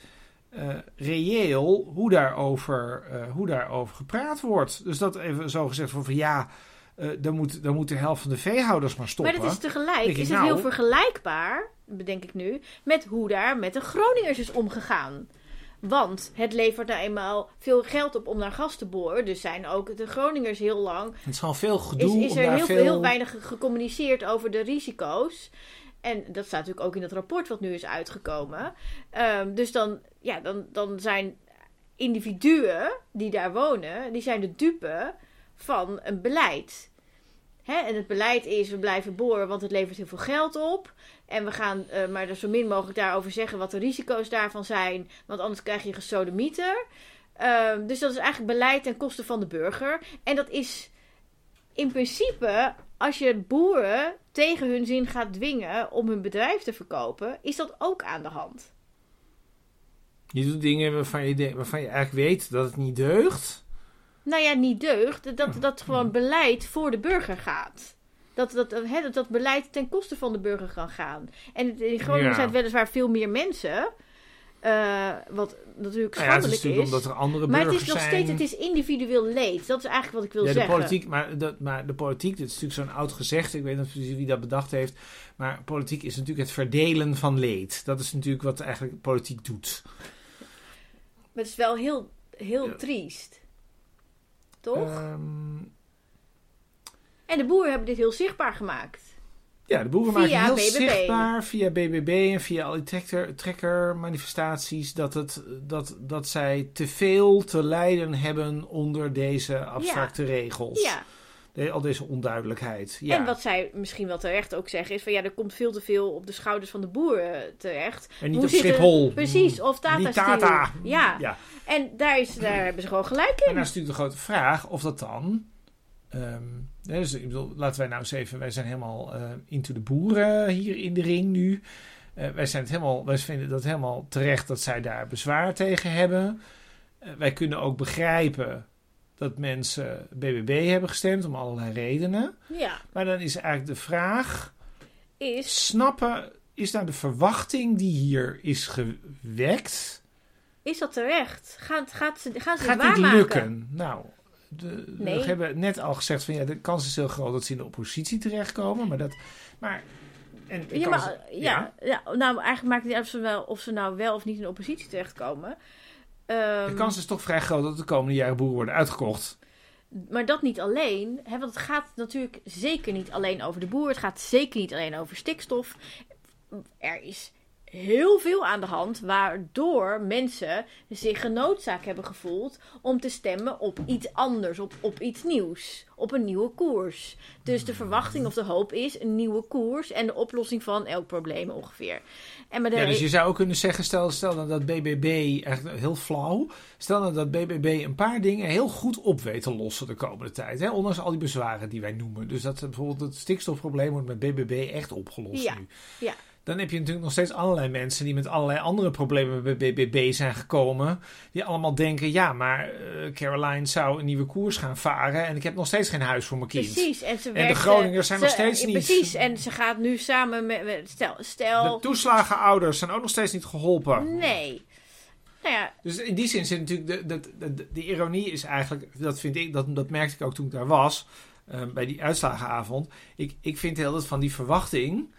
eh, reëel hoe daarover, eh, hoe daarover gepraat wordt. Dus dat even zo gezegd van, van ja... eh, dan, moet, dan moet de helft van de veehouders maar stoppen. Maar dat is tegelijk, ik, is het nou- heel vergelijkbaar, bedenk ik nu, met hoe daar met de Groningers is omgegaan. Want het levert nou eenmaal veel geld op om naar gas te boren. Dus zijn ook de Groningers heel lang Het is gewoon veel gedoe is, is er heel, veel... heel weinig ge- gecommuniceerd over de risico's. En dat staat natuurlijk ook in het rapport wat nu is uitgekomen. Ehm, dus dan, ja, dan, dan zijn individuen die daar wonen, die zijn de dupe van een beleid. En het beleid is, we blijven boren, want het levert heel veel geld op. En we gaan eh, maar er zo min mogelijk daarover zeggen wat de risico's daarvan zijn. Want anders krijg je gesodemieter. Ehm, dus dat is eigenlijk beleid ten koste van de burger. En dat is in principe, als je boeren tegen hun zin gaat dwingen om hun bedrijf te verkopen, is dat ook aan de hand. Je doet dingen waarvan je, waarvan je eigenlijk weet dat het niet deugt. Nou ja, niet deugd. Dat, dat gewoon beleid voor de burger gaat. Dat dat, hè, dat dat beleid ten koste van de burger kan gaan. En in Groningen Ja. zijn het weliswaar veel meer mensen. eh, wat natuurlijk Nou ja, het is schandelijk natuurlijk is. omdat er andere maar het is nog zijn. steeds het is individueel leed. Dat is eigenlijk wat ik wil ja, de zeggen. politiek, maar, dat, maar de politiek, dit is natuurlijk zo'n oud gezegd, ik weet niet precies wie dat bedacht heeft, maar politiek is natuurlijk het verdelen van leed. Dat is natuurlijk wat eigenlijk politiek doet. Maar het is wel heel, heel Ja. triest. Toch? Ehm, En de boeren hebben dit heel zichtbaar gemaakt. Ja, de boeren Via maken heel BBB. zichtbaar via BBB en via al die trekker, trekkermanifestaties dat, het, dat, dat zij te veel te lijden hebben onder deze abstracte regels. Ja. De- al deze onduidelijkheid. Ja. En wat zij misschien wel terecht ook zeggen is van ja, er komt veel te veel op de schouders van de boeren terecht. en niet Hoe op Schiphol. Precies, of Tata Niet. Tata. Ja. ja. En daar, is, daar hebben ze gewoon gelijk En in. dan is natuurlijk de grote vraag of dat dan. ehm, dus, ik bedoel, laten wij nou eens even. Wij zijn helemaal eh, into de boeren hier in de ring nu. Eh, wij, zijn het helemaal, wij vinden dat helemaal terecht dat zij daar bezwaar tegen hebben. Eh, wij kunnen ook begrijpen dat mensen BBB hebben gestemd om allerlei redenen. Ja, Maar dan is eigenlijk de vraag: is, snappen, is nou de verwachting die hier is gewekt? is dat terecht? Gaat, gaat ze, gaan ze het Gaat waarmaken? lukken? Nou, de, Nee. we hebben net al gezegd van ja, de kans is heel groot dat ze in de oppositie terechtkomen. Maar dat. Maar. En Ja, maar, ja, ja. nou eigenlijk maakt het niet uit of ze, wel, of ze nou wel of niet in de oppositie terechtkomen. Ehm, de kans is toch vrij groot dat de komende jaren boeren worden uitgekocht. Maar dat niet alleen, hè, want het gaat natuurlijk zeker niet alleen over de boer. Het gaat zeker niet alleen over stikstof. Er is heel veel aan de hand waardoor mensen zich genoodzaakt hebben gevoeld om te stemmen op iets anders, op, op iets nieuws, op een nieuwe koers. Dus de verwachting of de hoop is een nieuwe koers en de oplossing van elk probleem ongeveer. En maar Ja, dus je zou ook kunnen zeggen, stel, stel dat BBB, echt heel flauw, stel dat BBB een paar dingen heel goed op weet te lossen de komende tijd. Hè? Ondanks al die bezwaren die wij noemen. Dus dat bijvoorbeeld het stikstofprobleem wordt met BBB echt opgelost Ja, nu. ja. Dan heb je natuurlijk nog steeds allerlei mensen die met allerlei andere problemen bij BBB zijn gekomen. Die allemaal denken, ja, maar eh, Caroline zou een nieuwe koers gaan varen en ik heb nog steeds geen huis voor mijn kind. Precies. En, ze de werkte- Groningers zijn ze- nog steeds niet- Precies. En ze gaat nu samen met. met- Stel. De stel toeslagenouders zijn ook nog steeds niet geholpen. nee. Nou ja, Dus in die zin zit natuurlijk de, de, de, de, de ironie is eigenlijk, dat vind ik, dat, dat merkte ik ook toen ik daar was, eh, bij die uitslagenavond. Ik, ik vind heel dat van die verwachting,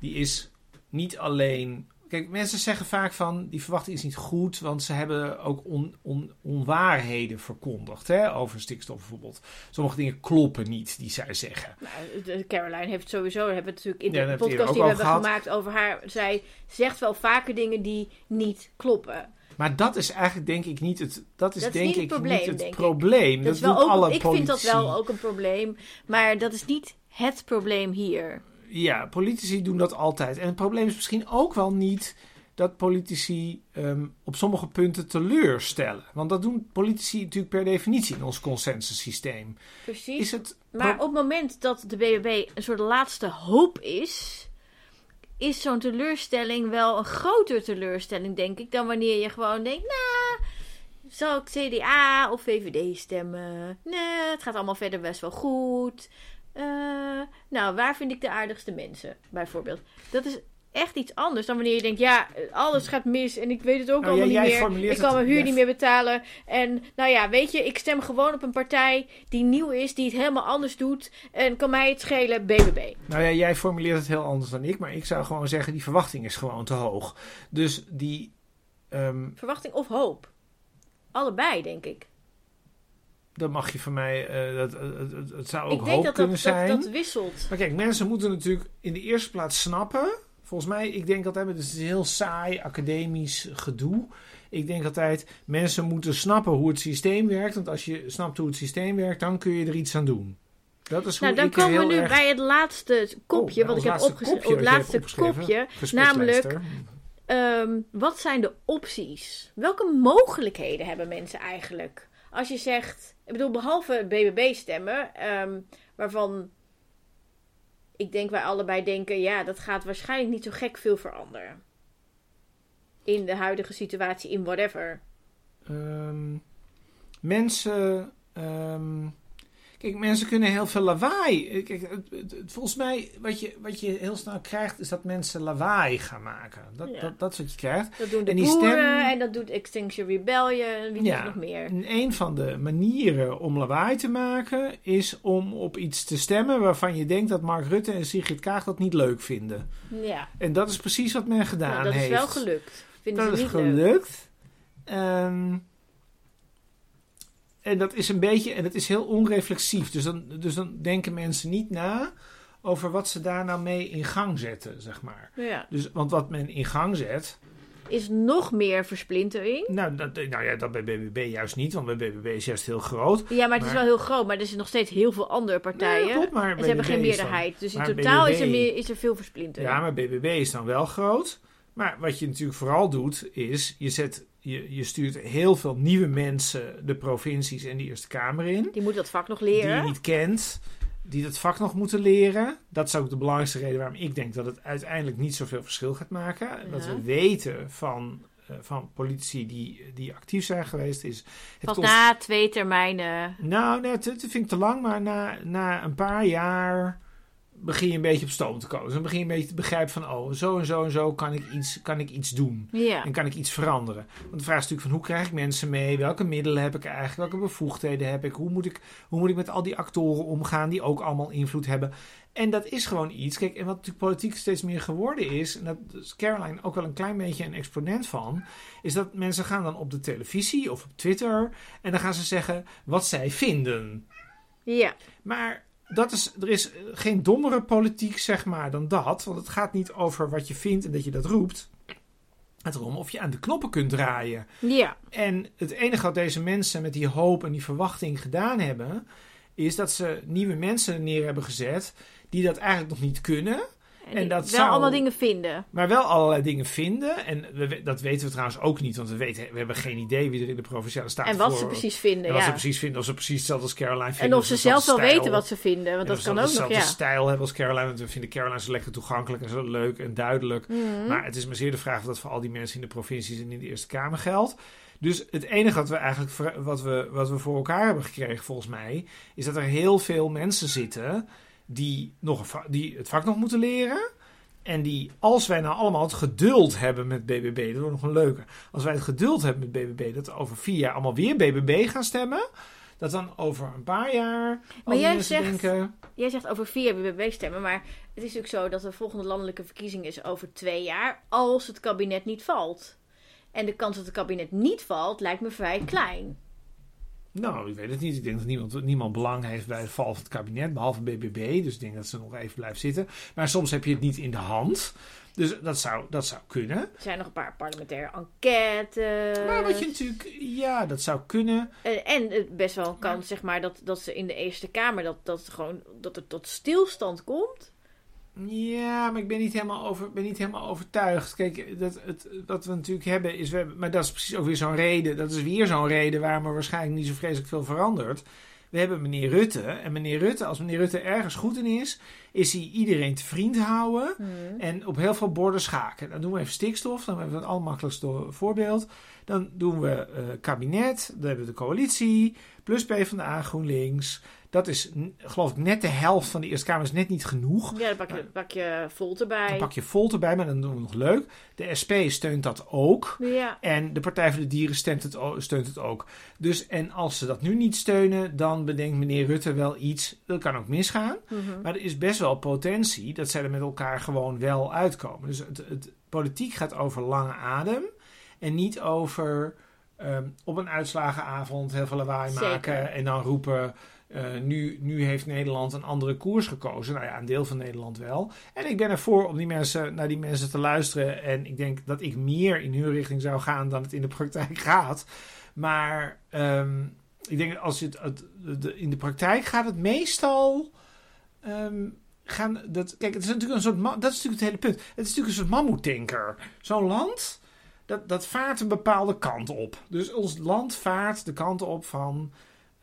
die is niet alleen. Kijk, mensen zeggen vaak van die verwachting is niet goed, want ze hebben ook on, on, onwaarheden verkondigd hè, over stikstof bijvoorbeeld. Sommige dingen kloppen niet die zij zeggen. nou, Caroline heeft sowieso. Hebben we het natuurlijk in de podcast die we hebben gehad. gemaakt over haar. Zij zegt wel vaker dingen die niet kloppen. Maar dat is eigenlijk denk ik niet het, dat is Dat is denk niet het ik probleem, niet het denk probleem. Dat Dat, is wel ook, alle ik vind dat wel ook een probleem. Maar dat is niet het probleem hier. Ja, politici doen dat altijd. En het probleem is misschien ook wel niet dat politici ehm, op sommige punten teleurstellen. Want dat doen politici natuurlijk per definitie in ons consensussysteem. Precies. Is het. Maar op het moment dat de BBB een soort laatste hoop is, is zo'n teleurstelling wel een grotere teleurstelling, denk ik, dan wanneer je gewoon denkt, nou, zal ik CDA of VVD stemmen? Nee, het gaat allemaal verder best wel goed. Eh, nou, waar vind ik de aardigste mensen, bijvoorbeeld? Dat is echt iets anders dan wanneer je denkt, ja, alles gaat mis en ik weet het ook Nou, allemaal jij niet meer. Ik kan mijn huur niet meer betalen. En nou ja, weet je, ik stem gewoon op een partij die nieuw is, die het helemaal anders doet. En kan mij het schelen, BBB. Nou ja, jij formuleert het heel anders dan ik. Maar ik zou gewoon zeggen, die verwachting is gewoon te hoog. Dus die. ehm, Verwachting of hoop? Allebei, denk ik. Dan mag je van mij. eh, dat, het, het, zou ook ik hoop dat kunnen dat, dat zijn. dat wisselt. Maar kijk, mensen moeten natuurlijk in de eerste plaats snappen. Volgens mij, ik denk altijd, het is een heel saai academisch gedoe. Ik denk altijd, mensen moeten snappen hoe het systeem werkt. Want als je snapt hoe het systeem werkt, dan kun je er iets aan doen. Dat is hoe Nou, dan komen we nu erg... bij het laatste kopje, Oh, wat ons ik heb opgeschreven. Het laatste kopje. Namelijk- Ehm, wat zijn de opties? Welke mogelijkheden hebben mensen eigenlijk? Als je zegt, ik bedoel, behalve BBB stemmen, ehm, waarvan ik denk wij allebei denken, ja, dat gaat waarschijnlijk niet zo gek veel veranderen. In de huidige situatie, in whatever. Ehm, mensen. ehm, kijk, mensen kunnen heel veel lawaai. Kijk, volgens mij, wat je, wat je heel snel krijgt, is dat mensen lawaai gaan maken. Dat, Ja. dat, dat is wat je krijgt. Dat doen de En die boeren stem- en dat doet Extinction Rebellion en wie Ja. nog meer. En een van de manieren om lawaai te maken is om op iets te stemmen waarvan je denkt dat Mark Rutte en Sigrid Kaag dat niet leuk vinden. Ja, En dat is precies wat men gedaan nou, dat heeft. is wel gelukt. Vinden Dat ze is niet leuk. gelukt. Ehm, en dat is een beetje, en dat is heel onreflexief. Dus dan, dus dan denken mensen niet na over wat ze daar nou mee in gang zetten, zeg maar. Ja. Dus, want wat men in gang zet, Is nog meer versplintering. nou, dat, nou ja, dat bij BBB juist niet, want bij BBB is juist heel groot. Ja, maar het is wel heel groot. Maar er zijn nog steeds heel veel andere partijen. Nee, klopt, maar en ze hebben geen dan- meerderheid. Dus in maar totaal is er, meer, is er veel versplintering. Ja, maar BBB is dan wel groot. Maar wat je natuurlijk vooral doet, is je, zet, je, je stuurt heel veel nieuwe mensen de provincies en de Eerste Kamer in. Die moeten dat vak nog Die leren. je niet kent, die dat vak nog moeten leren. Dat is ook de belangrijkste reden waarom ik denk dat het uiteindelijk niet zoveel verschil gaat maken. Dat we weten van, eh, van politici die, die actief zijn geweest, is het Pas na twee termijnen. nou, nee, dat, dat vind ik te lang, maar na, na een paar jaar begin je een beetje op stoom te komen. Dus dan begin je een beetje te begrijpen van, oh, zo en zo en zo kan ik iets, kan ik iets doen. Ja. En kan ik iets veranderen? Want de vraag is natuurlijk van, hoe krijg ik mensen mee? Welke middelen heb ik eigenlijk? Welke bevoegdheden heb ik? Hoe moet ik, hoe moet ik met al die actoren omgaan die ook allemaal invloed hebben? En dat is gewoon iets. Kijk, en wat natuurlijk politiek steeds meer geworden is, en dat is Caroline ook wel een klein beetje een exponent van, is dat mensen gaan dan op de televisie of op Twitter en dan gaan ze zeggen wat zij vinden. Ja. Maar dat is, er is geen dommere politiek, zeg maar, dan dat. Want het gaat niet over wat je vindt en dat je dat roept. Het erom of je aan de knoppen kunt draaien. Ja. En het enige wat deze mensen met die hoop en die verwachting gedaan hebben, is dat ze nieuwe mensen neer hebben gezet die dat eigenlijk nog niet kunnen. En, dat wel zou- allemaal dingen vinden. Maar wel allerlei dingen vinden. En we, dat weten we trouwens ook niet. Want we, weten, we hebben geen idee wie er in de provinciale staten En wat voor- ze precies vinden. En wat ja. ze precies vinden. Of ze precies hetzelfde als Caroline vinden. en of ze zelf wel weten wat ze vinden. Want dat kan ook nog, ja. stijl hebben als Caroline. Want we vinden Caroline zo lekker toegankelijk en zo leuk en duidelijk. Mhm. Maar het is maar zeer de vraag of dat voor al die mensen in de provincies en in de Eerste Kamer geldt. Dus het enige wat we eigenlijk wat we, wat we voor elkaar hebben gekregen, volgens mij, is dat er heel veel mensen zitten die, nog die het vak nog moeten leren. En die, als wij nou allemaal het geduld hebben met BBB, dat wordt nog een leuke. Als wij het geduld hebben met BBB, dat over vier jaar allemaal weer BBB gaan stemmen. Dat dan over een paar jaar. Maar jij zegt- denken. Jij zegt over vier BBB stemmen, maar het is natuurlijk zo dat de volgende landelijke verkiezing is over twee jaar, als het kabinet niet valt. En de kans dat het kabinet niet valt, lijkt me vrij klein. Nou, ik weet het niet. Ik denk dat niemand, niemand belang heeft bij het val van het kabinet, behalve BBB. Dus ik denk dat ze nog even blijft zitten. Maar soms heb je het niet in de hand. Dus dat zou, dat zou kunnen. Er zijn nog een paar parlementaire enquêtes. Maar wat je natuurlijk, ja, dat zou kunnen. En, en het best wel een kans, zeg maar, dat, dat ze in de Eerste Kamer, dat, dat, het gewoon, dat er tot stilstand komt. Ja, maar ik ben niet helemaal, over, ben niet helemaal overtuigd. Kijk, dat, het, wat we natuurlijk hebben is, we maar dat is precies ook weer zo'n reden. Dat is weer zo'n reden waarom er waarschijnlijk niet zo vreselijk veel verandert. We hebben meneer Rutte. En meneer Rutte, als meneer Rutte ergens goed in is, is hij iedereen te vriend houden. En op heel veel borden schaken. Dan doen we even stikstof. Dan hebben we het allermakkelijkste voorbeeld. Dan doen we eh, kabinet. Dan hebben we de coalitie. Plus PvdA, GroenLinks. Dat is, geloof ik, net de helft van de Eerste Kamer is net niet genoeg. Ja, dan pak je, pak je Volt erbij. Dan pak je Volt erbij, maar dan doen we nog leuk. De SP steunt dat ook. Ja. En de Partij voor de Dieren steunt het, steunt het ook. Dus, en als ze dat nu niet steunen, dan bedenkt meneer Rutte wel iets. Dat kan ook misgaan. Mhm. Maar er is best wel potentie dat zij er met elkaar gewoon wel uitkomen. Dus het, het politiek gaat over lange adem. En niet over ehm, op een uitslagenavond heel veel lawaai Zeker. maken. En dan roepen. Eh, nu, nu heeft Nederland een andere koers gekozen. Nou ja, een deel van Nederland wel. En ik ben ervoor om die mensen, naar die mensen te luisteren. En ik denk dat ik meer in hun richting zou gaan dan het in de praktijk gaat. Maar ehm, ik denk als het, het- in de praktijk gaat het meestal. ehm, gaan dat, kijk, het is natuurlijk een soort. Dat is natuurlijk het hele punt. Het is natuurlijk een soort mammoetanker. Zo'n land. Dat, dat vaart een bepaalde kant op. Dus ons land vaart de kant op van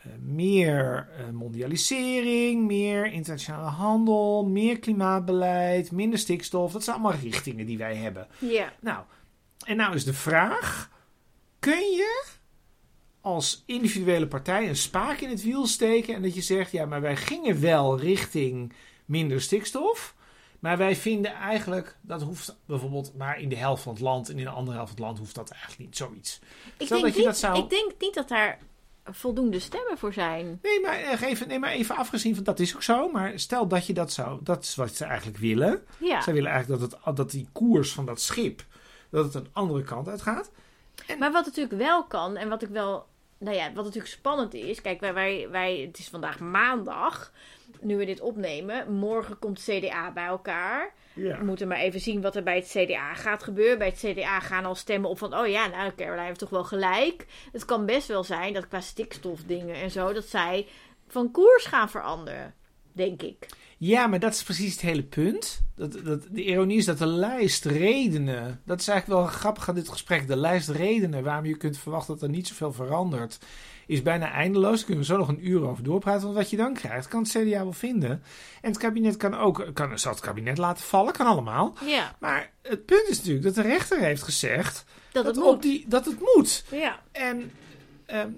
eh, meer eh, mondialisering, meer internationale handel, meer klimaatbeleid, minder stikstof. Dat zijn allemaal richtingen die wij hebben. Ja. Nou, en nou is de vraag: kun je als individuele partij een spaak in het wiel steken en dat je zegt: ja, maar wij gingen wel richting minder stikstof. Maar wij vinden eigenlijk dat hoeft bijvoorbeeld maar in de helft van het land en in de andere helft van het land hoeft dat eigenlijk niet zoiets. Ik, Stel denk dat je niet, dat zou- ik denk niet dat daar voldoende stemmen voor zijn. Nee, maar eh, even, nee, maar even afgezien van dat is ook zo. Maar stel dat je dat zou, dat is wat ze eigenlijk willen. Ja. Zij willen eigenlijk dat, het, dat die koers van dat schip, dat het een andere kant uit gaat. Maar wat natuurlijk wel kan, en wat ik wel, nou ja, wat natuurlijk spannend is. Kijk, wij, wij, wij het is vandaag maandag. nu we dit opnemen, morgen komt CDA bij elkaar. Ja. We moeten maar even zien wat er bij het CDA gaat gebeuren. Bij het CDA gaan al stemmen op van... oh ja, nou, Caroline heeft toch wel gelijk. Het kan best wel zijn dat qua stikstofdingen en zo... dat zij van koers gaan veranderen, denk ik. Ja, maar dat is precies het hele punt. Dat, dat, de ironie is dat de lijst redenen... Dat is eigenlijk wel grappig aan dit gesprek. De lijst redenen waarom je kunt verwachten dat er niet zoveel verandert... is bijna eindeloos. Daar kunnen we zo nog een uur over doorpraten. Want wat je dan krijgt, kan het CDA wel vinden. En het kabinet kan ook... Kan, zal het kabinet laten vallen, kan allemaal. Ja, Maar het punt is natuurlijk dat de rechter heeft gezegd... dat het dat, moet. op die, dat het moet. Ja, En, ehm,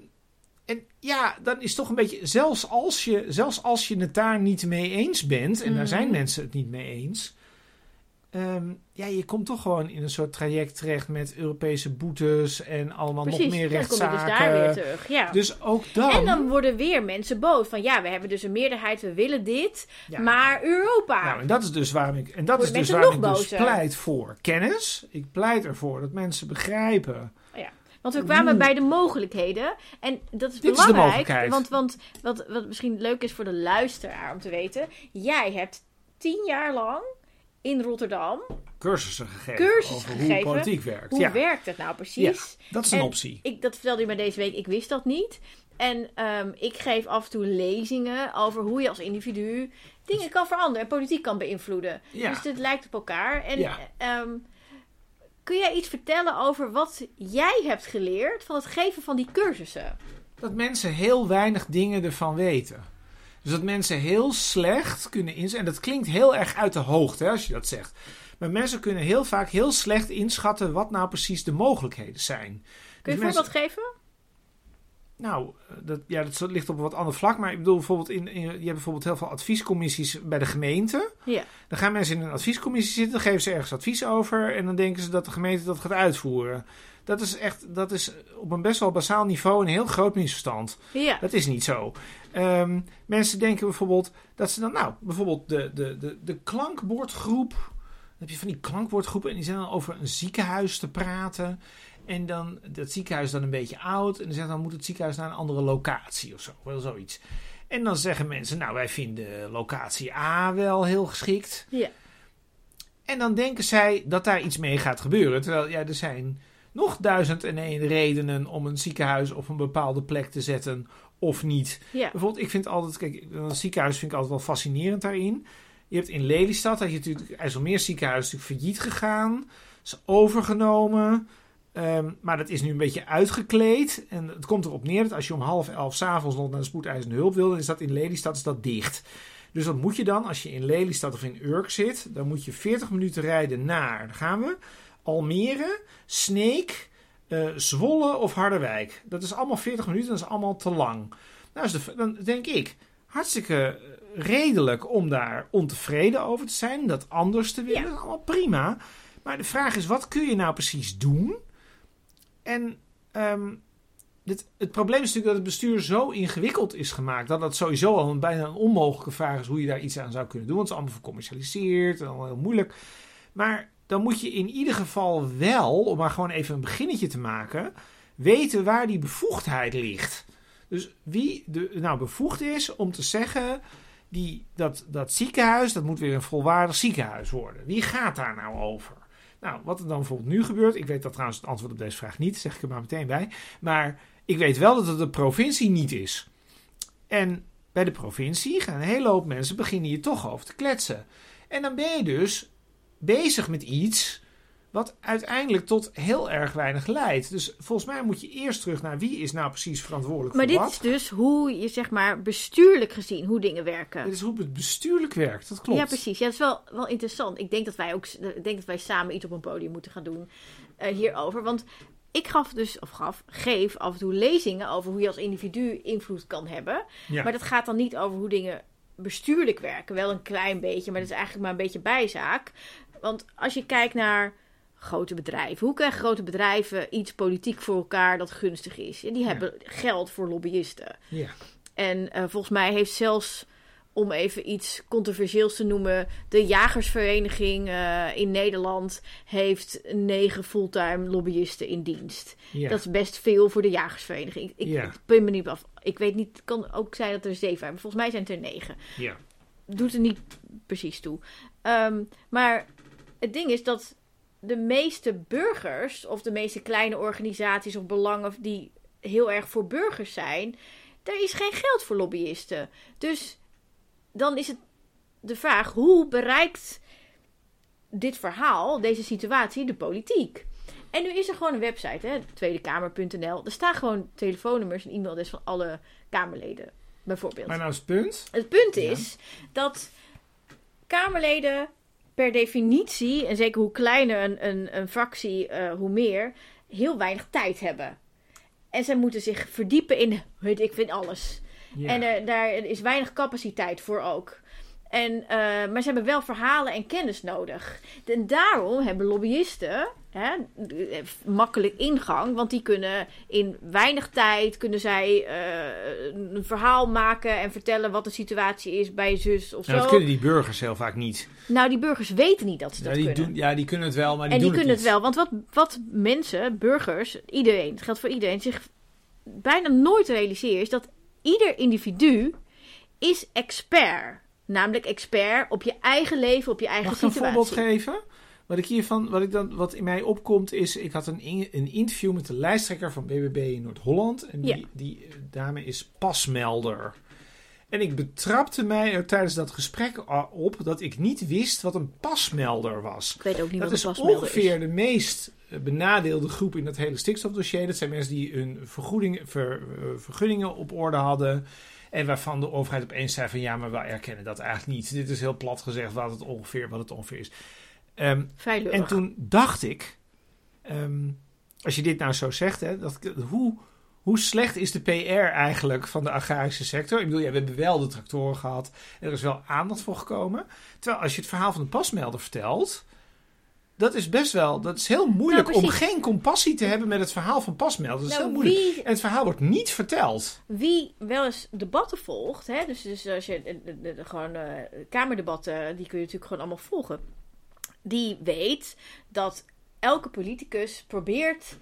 en ja, dan is toch een beetje, zelfs als je, zelfs als je het daar niet mee eens bent, en daar zijn Mhm. mensen het niet mee eens, ehm, ja, je komt toch gewoon in een soort traject terecht met Europese boetes en allemaal precies. nog meer dan kom je rechtszaken. dus daar weer terug. Ja. Dus ook dan. En dan worden weer mensen boos. Van ja, we hebben dus een meerderheid, we willen dit. Ja. Maar Europa. Nou, en dat is dus waarom ik, en dat is dus waarom ik dus pleit voor kennis. Ik pleit ervoor dat mensen begrijpen. Want we kwamen bij de mogelijkheden. En dat is Dit is de belangrijk. want want wat, wat misschien leuk is voor de luisteraar om te weten. Jij hebt tien jaar lang in Rotterdam. Cursussen gegeven Cursussen over hoe gegeven. politiek werkt. Hoe ja, werkt het nou precies? dat is een En optie. Ik, dat vertelde je mij deze week. Ik wist dat niet. En ehm, ik geef af en toe lezingen over hoe je als individu dingen kan veranderen en politiek kan beïnvloeden. Ja. Dus dit lijkt op elkaar. En Ja. ehm, kun jij iets vertellen over wat jij hebt geleerd van het geven van die cursussen? dat mensen heel weinig dingen ervan weten. Dus dat mensen heel slecht kunnen inzetten. En dat klinkt heel erg uit de hoogte hè, als je dat zegt. Maar mensen kunnen heel vaak heel slecht inschatten wat nou precies de mogelijkheden zijn. Kun je Dus een mensen- voorbeeld geven? Nou, eh, dat, ja, dat ligt op een wat ander vlak. Maar ik bedoel bijvoorbeeld, in, in, je hebt bijvoorbeeld heel veel adviescommissies bij de gemeente. Ja. Dan gaan mensen in een adviescommissie zitten, dan geven ze ergens advies over. En dan denken ze dat de gemeente dat gaat uitvoeren. Dat is echt, dat is op een best wel basaal niveau een heel groot misverstand. Ja. Dat is niet zo. Ehm, mensen denken bijvoorbeeld dat ze dan, nou, bijvoorbeeld de, de, de, de klankbordgroep. Dan heb je van die klankbordgroepen en die zijn dan over een ziekenhuis te praten. En dan dat ziekenhuis dan een beetje oud. En dan zeggen dan moet het ziekenhuis naar een andere locatie of zo. Wel zoiets. En dan zeggen mensen, nou, wij vinden locatie A wel heel geschikt. Ja. En dan denken zij dat daar iets mee gaat gebeuren. Terwijl ja, er zijn nog duizend en één redenen om een ziekenhuis op een bepaalde plek te zetten of niet. Ja. Bijvoorbeeld, ik vind altijd, kijk, een ziekenhuis vind ik altijd wel fascinerend daarin. Je hebt in Lelystad, had je natuurlijk, IJsselmeer ziekenhuis is natuurlijk failliet gegaan. Is overgenomen. Ehm, maar dat is nu een beetje uitgekleed. En het komt erop neer dat als je om half elf s'avonds nog naar de spoedeisende hulp wil, dan is dat in Lelystad is dat dicht. Dus wat moet je dan als je in Lelystad of in Urk zit? Dan moet je 40 minuten rijden naar, daar gaan we, Almere, Sneek, eh, Zwolle of Harderwijk. Dat is allemaal 40 minuten, dat is allemaal te lang. Nou, de, dan denk ik, hartstikke eh, redelijk om daar ontevreden over te zijn, dat anders te willen. Ja. Dat is allemaal prima. Maar de vraag is, wat kun je nou precies doen? En ehm, het probleem is natuurlijk dat het bestuur zo ingewikkeld is gemaakt. Dat het sowieso al een, bijna een onmogelijke vraag is hoe je daar iets aan zou kunnen doen. Want het is allemaal vercommercialiseerd en allemaal heel moeilijk. Maar dan moet je in ieder geval wel, om maar gewoon even een beginnetje te maken, weten waar die bevoegdheid ligt. Dus wie nou bevoegd is om te zeggen, die, dat, dat ziekenhuis, dat moet weer een volwaardig ziekenhuis worden. Wie gaat daar nou over? Nou, wat er dan bijvoorbeeld nu gebeurt, ik weet dat trouwens het antwoord op deze vraag niet, zeg ik er maar meteen bij. Maar ik weet wel dat het de provincie niet is. En bij de provincie gaan een hele hoop mensen beginnen hier toch over te kletsen. En dan ben je dus bezig met iets wat uiteindelijk tot heel erg weinig leidt. Dus volgens mij moet je eerst terug naar wie is nou precies verantwoordelijk Maar voor dit wat. is dus hoe je, zeg maar, bestuurlijk gezien, hoe dingen werken. Dit is hoe het bestuurlijk werkt, dat klopt. Ja, precies. Ja, dat is wel, wel interessant. Ik denk dat wij ook ik denk dat wij samen iets op een podium moeten gaan doen eh, hierover. Want ik gaf dus, of gaf, geef af en toe lezingen over hoe je als individu invloed kan hebben. Ja. Maar dat gaat dan niet over hoe dingen bestuurlijk werken. Wel een klein beetje, maar dat is eigenlijk maar een beetje bijzaak. Want als je kijkt naar grote bedrijven. Hoe krijgen grote bedrijven iets politiek voor elkaar dat gunstig is? En die hebben geld voor lobbyisten. Ja. En eh, volgens mij heeft zelfs, om even iets controversieels te noemen, de jagersvereniging eh, in Nederland heeft negen fulltime lobbyisten in dienst. Ja. Dat is best veel voor de jagersvereniging. Ik, ik Ja. ben me niet af. Ik weet niet, het kan ook zijn dat er zeven zijn, maar volgens mij zijn het er negen. ja. doet er niet precies toe. Ehm, maar het ding is dat de meeste burgers, of de meeste kleine organisaties of belangen die heel erg voor burgers zijn, daar is geen geld voor lobbyisten. Dus dan is het de vraag: hoe bereikt dit verhaal, deze situatie, de politiek? En nu is er gewoon een website, hè, tweedekamer.nl. Er staan gewoon telefoonnummers en e-mailadres van alle Kamerleden, bijvoorbeeld. Maar nou is het punt. Het punt Ja. is dat Kamerleden per definitie, en zeker hoe kleiner een, een, een fractie, eh, hoe meer, heel weinig tijd hebben. En zij moeten zich verdiepen in, weet ik vind alles. Ja. En er, daar is weinig capaciteit voor ook. En, eh, maar ze hebben wel verhalen en kennis nodig. En daarom hebben lobbyisten hè, makkelijk ingang. Want die kunnen in weinig tijd kunnen zij, eh, een verhaal maken en vertellen wat de situatie is bij zus of Nou, dat zo. kunnen die burgers heel vaak niet. Nou, die burgers weten niet dat ze Ja, dat die, kunnen. doen, ja, die kunnen het wel, maar die en die kunnen het wel. Want wat, wat mensen, burgers, iedereen, het geldt voor iedereen, zich bijna nooit realiseren, is dat ieder individu is expert. Namelijk expert op je eigen leven, op je eigen Mag ik een situatie. voorbeeld geven? Wat ik hiervan, wat ik dan, wat in mij opkomt, is, ik had een, in- een interview met de lijsttrekker van BBB in Noord-Holland. En die, Ja. die eh, dame is pasmelder. En ik betrapte mij er tijdens dat gesprek op dat ik niet wist wat een pasmelder was. Ik weet ook niet Dat wat is een pasmelder ongeveer is. de meest eh, benadeelde groep in dat hele stikstofdossier. Dat zijn mensen die hun vergoeding, ver- eh, vergunningen op orde hadden. En waarvan de overheid opeens zei van ja, maar wij erkennen dat eigenlijk niet. Dit is heel plat gezegd wat het ongeveer, wat het ongeveer is. Ehm, en toen dacht ik, ehm, als je dit nou zo zegt, hè, dat, hoe, hoe slecht is de PR eigenlijk van de agrarische sector? Ik bedoel, ja, we hebben wel de tractoren gehad en er is wel aandacht voor gekomen. Terwijl als je het verhaal van de pasmelder vertelt, dat is best wel, dat is heel moeilijk Nou, om geen compassie te hebben met het verhaal van pasmelder. Dat is Nou, heel moeilijk. wie- En het verhaal wordt niet verteld. Wie wel eens debatten volgt, hè, dus, dus als je de, de- de- de- gewoon eh, kamerdebatten, die kun je natuurlijk gewoon allemaal volgen. Die weet dat elke politicus probeert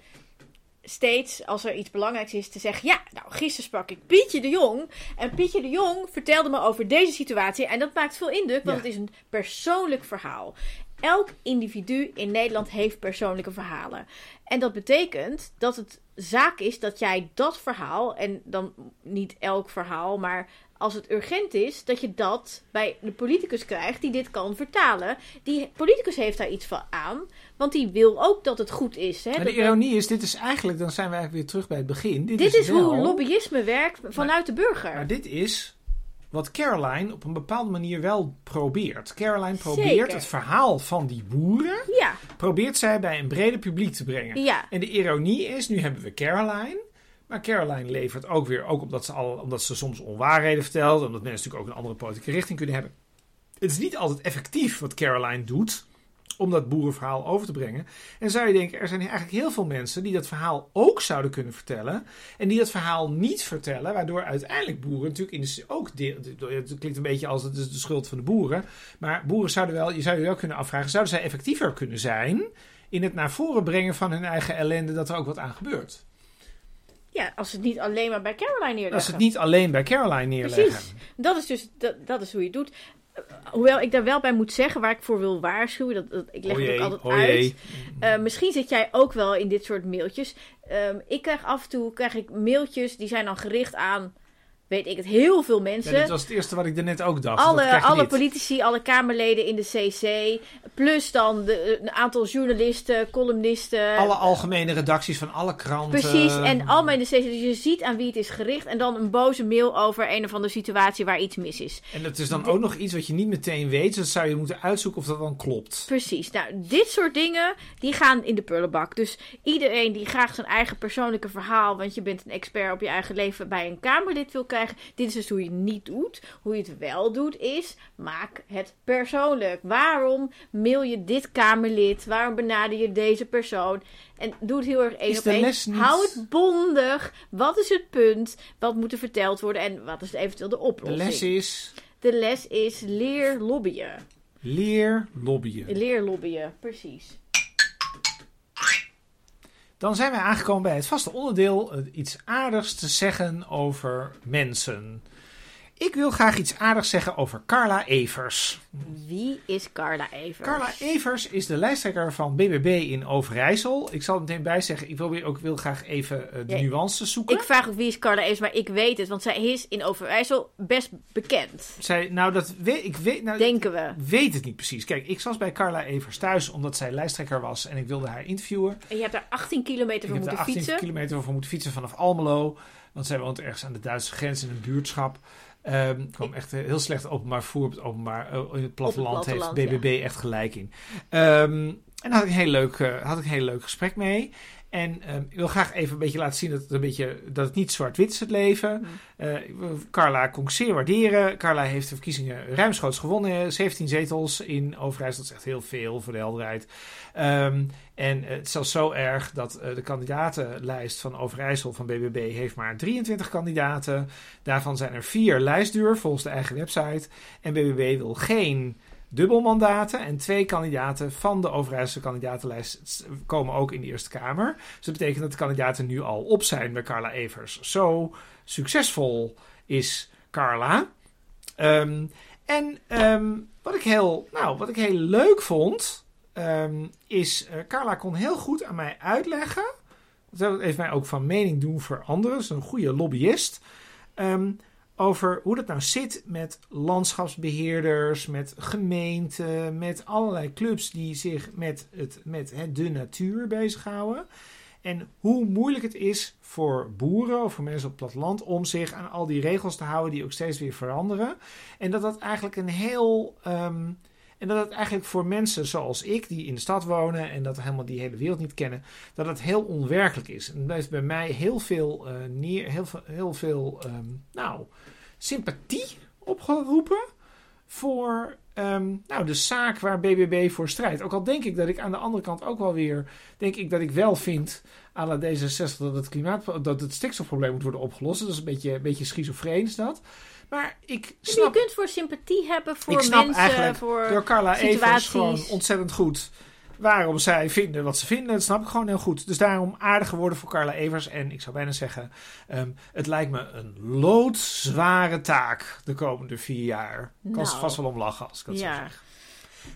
steeds, als er iets belangrijks is, te zeggen: Ja, nou, gisteren sprak ik Pietje de Jong. En Pietje de Jong vertelde me over deze situatie. En dat maakt veel indruk, want Ja. het is een persoonlijk verhaal. Elk individu in Nederland heeft persoonlijke verhalen. En dat betekent dat het zaak is dat jij dat verhaal, en dan niet elk verhaal, maar als het urgent is, dat je dat bij de politicus krijgt die dit kan vertalen. Die politicus heeft daar iets van aan, want die wil ook dat het goed is. Hè? Maar de ironie is, dit is eigenlijk, dan zijn we eigenlijk weer terug bij het begin. Dit, dit is wel- hoe lobbyisme werkt vanuit de burger. Maar dit is wat Caroline op een bepaalde manier wel probeert. Caroline probeert Zeker. het verhaal van die boeren, Ja, probeert zij bij een breder publiek te brengen. ja. En de ironie is, nu hebben we Caroline. Maar Caroline levert ook weer, ook omdat ze, al, omdat ze soms onwaarheden vertelt. Omdat mensen natuurlijk ook een andere politieke richting kunnen hebben. Het is niet altijd effectief wat Caroline doet om dat boerenverhaal over te brengen. En zou je denken, er zijn eigenlijk heel veel mensen die dat verhaal ook zouden kunnen vertellen. En die dat verhaal niet vertellen, waardoor uiteindelijk boeren natuurlijk in ook... het klinkt een beetje als het is de schuld van de boeren. Maar boeren zouden wel, je zou je wel kunnen afvragen, zouden zij effectiever kunnen zijn in het naar voren brengen van hun eigen ellende dat er ook wat aan gebeurt? Ja, als het niet alleen maar bij Caroline neerleggen. Als ze het niet alleen bij Caroline neerleggen. Precies. Dat is dus dat, dat is hoe je het doet. Eh, Hoewel ik daar wel bij moet zeggen, waar ik voor wil waarschuwen, dat, dat, ik leg O het ook altijd o uit. Eh, misschien zit jij ook wel in dit soort mailtjes. Ehm, ik krijg af en toe krijg ik mailtjes die zijn dan gericht aan, weet ik het, heel veel Ja, mensen. dit was het eerste wat ik er net ook dacht. Dat alle, alle niet. politici, alle Kamerleden in de CC. Plus dan de, een aantal journalisten, columnisten. Alle algemene redacties van alle kranten. Precies, en allemaal in de CC. Dus je ziet aan wie het is gericht. En dan een boze mail over een of andere situatie waar iets mis is. En dat is dan ook nog iets wat je niet meteen weet. Dus dat zou je moeten uitzoeken of dat dan klopt. Precies. Nou, dit soort dingen, die gaan in de prullenbak. Dus iedereen die graag zijn eigen persoonlijke verhaal, want je bent een expert op je eigen leven, bij een Kamerlid wil krijgen. Dit is dus hoe je het niet doet. Hoe je het wel doet is, maak het persoonlijk. Waarom mail je dit Kamerlid? Waarom benader je deze persoon? En doe het heel erg één op de één. niet- Hou het bondig. Wat is het punt? Wat moet er verteld worden? En wat is eventueel de De oplossing? les is De les is leer lobbyen. leer lobbyen. Leer lobbyen, precies. Dan zijn wij aangekomen bij het vaste onderdeel. Iets aardigs te zeggen over mensen. Ik wil graag iets aardigs zeggen over Carla Evers. Wie is Carla Evers? Carla Evers is de lijsttrekker van BBB in Overijssel. Ik zal er meteen bij zeggen, ik wil, ook wil graag even uh, de Ja, nuances zoeken. Ik vraag ook wie is Carla Evers, maar ik weet het, want zij is in Overijssel best bekend. Zij, nou, dat weet ik. Weet, nou, Denken we. weet het niet precies. Kijk, ik was bij Carla Evers thuis omdat zij lijsttrekker was en ik wilde haar interviewen. En je hebt daar 18 kilometer voor moeten 18 fietsen. kilometer voor moeten fietsen vanaf Almelo. Want zij woont ergens aan de Duitse grens in een buurtschap. Ik kwam echt heel slecht openbaar vervoer op het openbaar. eh, in het platteland, platteland, heeft BBB echt gelijk in. Ehm, en daar had ik, een heel leuk, eh, had ik een heel leuk gesprek mee. En ehm, ik wil graag even een beetje laten zien dat het, een beetje, dat het niet zwart-wit is het leven. Mm. Eh, Carla kon ik zeer waarderen. Carla heeft de verkiezingen ruimschoots gewonnen. 17 zetels in Overijssel. Dat is echt heel veel voor de helderheid. En het is zelfs zo erg dat eh, de kandidatenlijst van Overijssel van BBB heeft maar 23 kandidaten. Daarvan zijn er vier lijstduur volgens de eigen website. En BBB wil geen dubbelmandaten. En twee kandidaten van de Overijsselse kandidatenlijst komen ook in de Eerste Kamer. Dus dat betekent dat de kandidaten nu al op zijn bij Carla Evers. Zo succesvol is Carla. Ehm, en ehm, wat, ik heel, nou, wat ik heel leuk vond, ehm, is eh, Carla kon heel goed aan mij uitleggen. Dat heeft mij ook van mening doen voor anderen. Dat is een goede lobbyist. ehm, over hoe dat nou zit met landschapsbeheerders, met gemeenten, met allerlei clubs die zich met, het, met de natuur bezighouden. En hoe moeilijk het is voor boeren of voor mensen op het platteland om zich aan al die regels te houden die ook steeds weer veranderen. En dat dat eigenlijk een heel. ehm, en dat het eigenlijk voor mensen zoals ik, die in de stad wonen en dat helemaal die hele wereld niet kennen, dat het heel onwerkelijk is. En dat heeft bij mij heel veel, eh, neer, heel veel, heel veel ehm, nou, sympathie opgeroepen voor ehm, nou, de zaak waar BBB voor strijdt. Ook al denk ik dat ik aan de andere kant ook wel weer, denk ik dat ik wel vind à la D66 dat het klimaat, dat het stikstofprobleem moet worden opgelost. Dat is een beetje, een beetje schizofreen is dat. Maar ik Dus snap je kunt voor sympathie hebben voor ik snap mensen, eigenlijk voor door Carla Evers gewoon ontzettend goed waarom zij vinden wat ze vinden. Dat snap ik gewoon heel goed. Dus daarom aardige woorden voor Carla Evers. En ik zou bijna zeggen, ehm, het lijkt me een loodzware taak de komende vier jaar. Ik kan ze Nou. vast wel om lachen als ik dat Ja. zo zeg.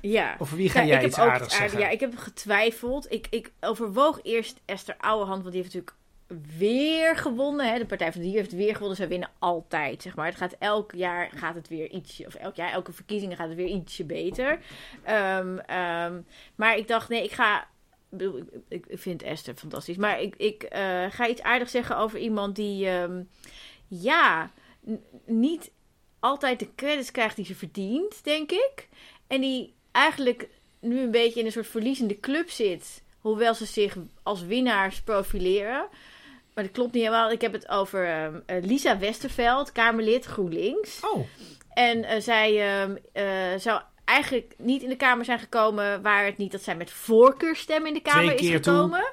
Ja. Over wie ga Ja, jij ik iets aardigs aardig- zeggen? Ja, ik heb getwijfeld. Ik, ik overwoog eerst Esther Ouwehand, want die heeft natuurlijk weer gewonnen. Hè. De Partij van de Dier heeft weer gewonnen. Zij winnen altijd, zeg maar. Het gaat elk jaar gaat het weer ietsje, of elk jaar, elke verkiezingen gaat het weer ietsje beter. Ehm, ehm, maar ik dacht, nee, ik ga... ik vind Esther fantastisch. Maar ik, ik eh, ga iets aardigs zeggen over iemand die... ehm, ja, niet altijd de credits krijgt die ze verdient, denk ik. En die eigenlijk nu een beetje in een soort verliezende club zit. Hoewel ze zich als winnaars profileren. Maar dat klopt niet helemaal. Ik heb het over ehm, eh, Lisa Westerveld, Kamerlid GroenLinks. Oh, En eh, zij ehm, eh, zou eigenlijk niet in de Kamer zijn gekomen... waar het niet dat zij met voorkeurstem in de Kamer Twee is toe. gekomen.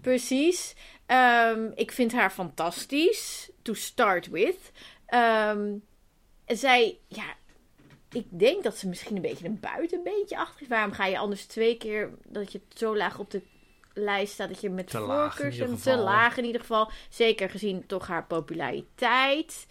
Precies. Ehm, ik vind haar fantastisch. To start with. En zij, ja, ik denk dat ze misschien een beetje een buitenbeentje achter is. Waarom ga je anders twee keer dat je zo laag op de lijst staat dat je met Te en te laag in ieder geval. Zeker gezien toch haar populariteit.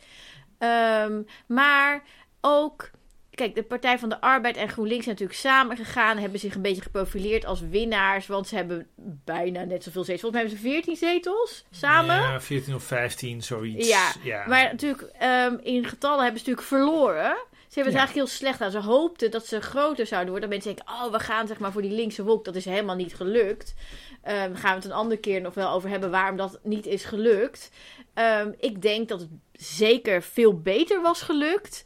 Ehm, maar ook, kijk, de Partij van de Arbeid en GroenLinks zijn natuurlijk samen gegaan. Hebben zich een beetje geprofileerd als winnaars. Want ze hebben bijna net zoveel zetels. Volgens mij hebben ze 14 zetels samen. Ja, 14 of 15, zoiets. Ja, Maar natuurlijk, ehm, in getallen hebben ze natuurlijk verloren. Ze hebben het Ja. eigenlijk heel slecht aan. Ze hoopten dat ze groter zouden worden. Dat mensen denken, oh, we gaan zeg maar voor die linkse wolk. Dat is helemaal niet gelukt. Daar gaan we het een andere keer nog wel over hebben waarom dat niet is gelukt. Ehm, ik denk dat het zeker veel beter was gelukt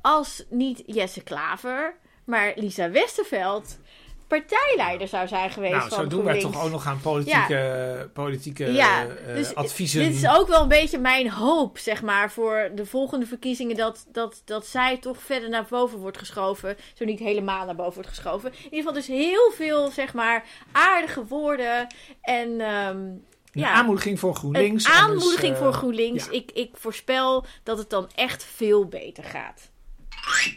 als niet Jesse Klaver, maar Lisa Westerveld partijleider zou zijn geweest nou, van zo doen wij toch ook nog aan politieke, politieke Ja, eh, dus adviezen. dit is ook wel een beetje mijn hoop, zeg maar, voor de volgende verkiezingen. Dat, dat, dat zij toch verder naar boven wordt geschoven. Zo niet helemaal naar boven wordt geschoven. In ieder geval dus heel veel, zeg maar, aardige woorden. En ehm, Een ja, aanmoediging voor GroenLinks. een dus, aanmoediging eh, voor GroenLinks. ja. Ik, ik voorspel dat het dan echt veel beter gaat.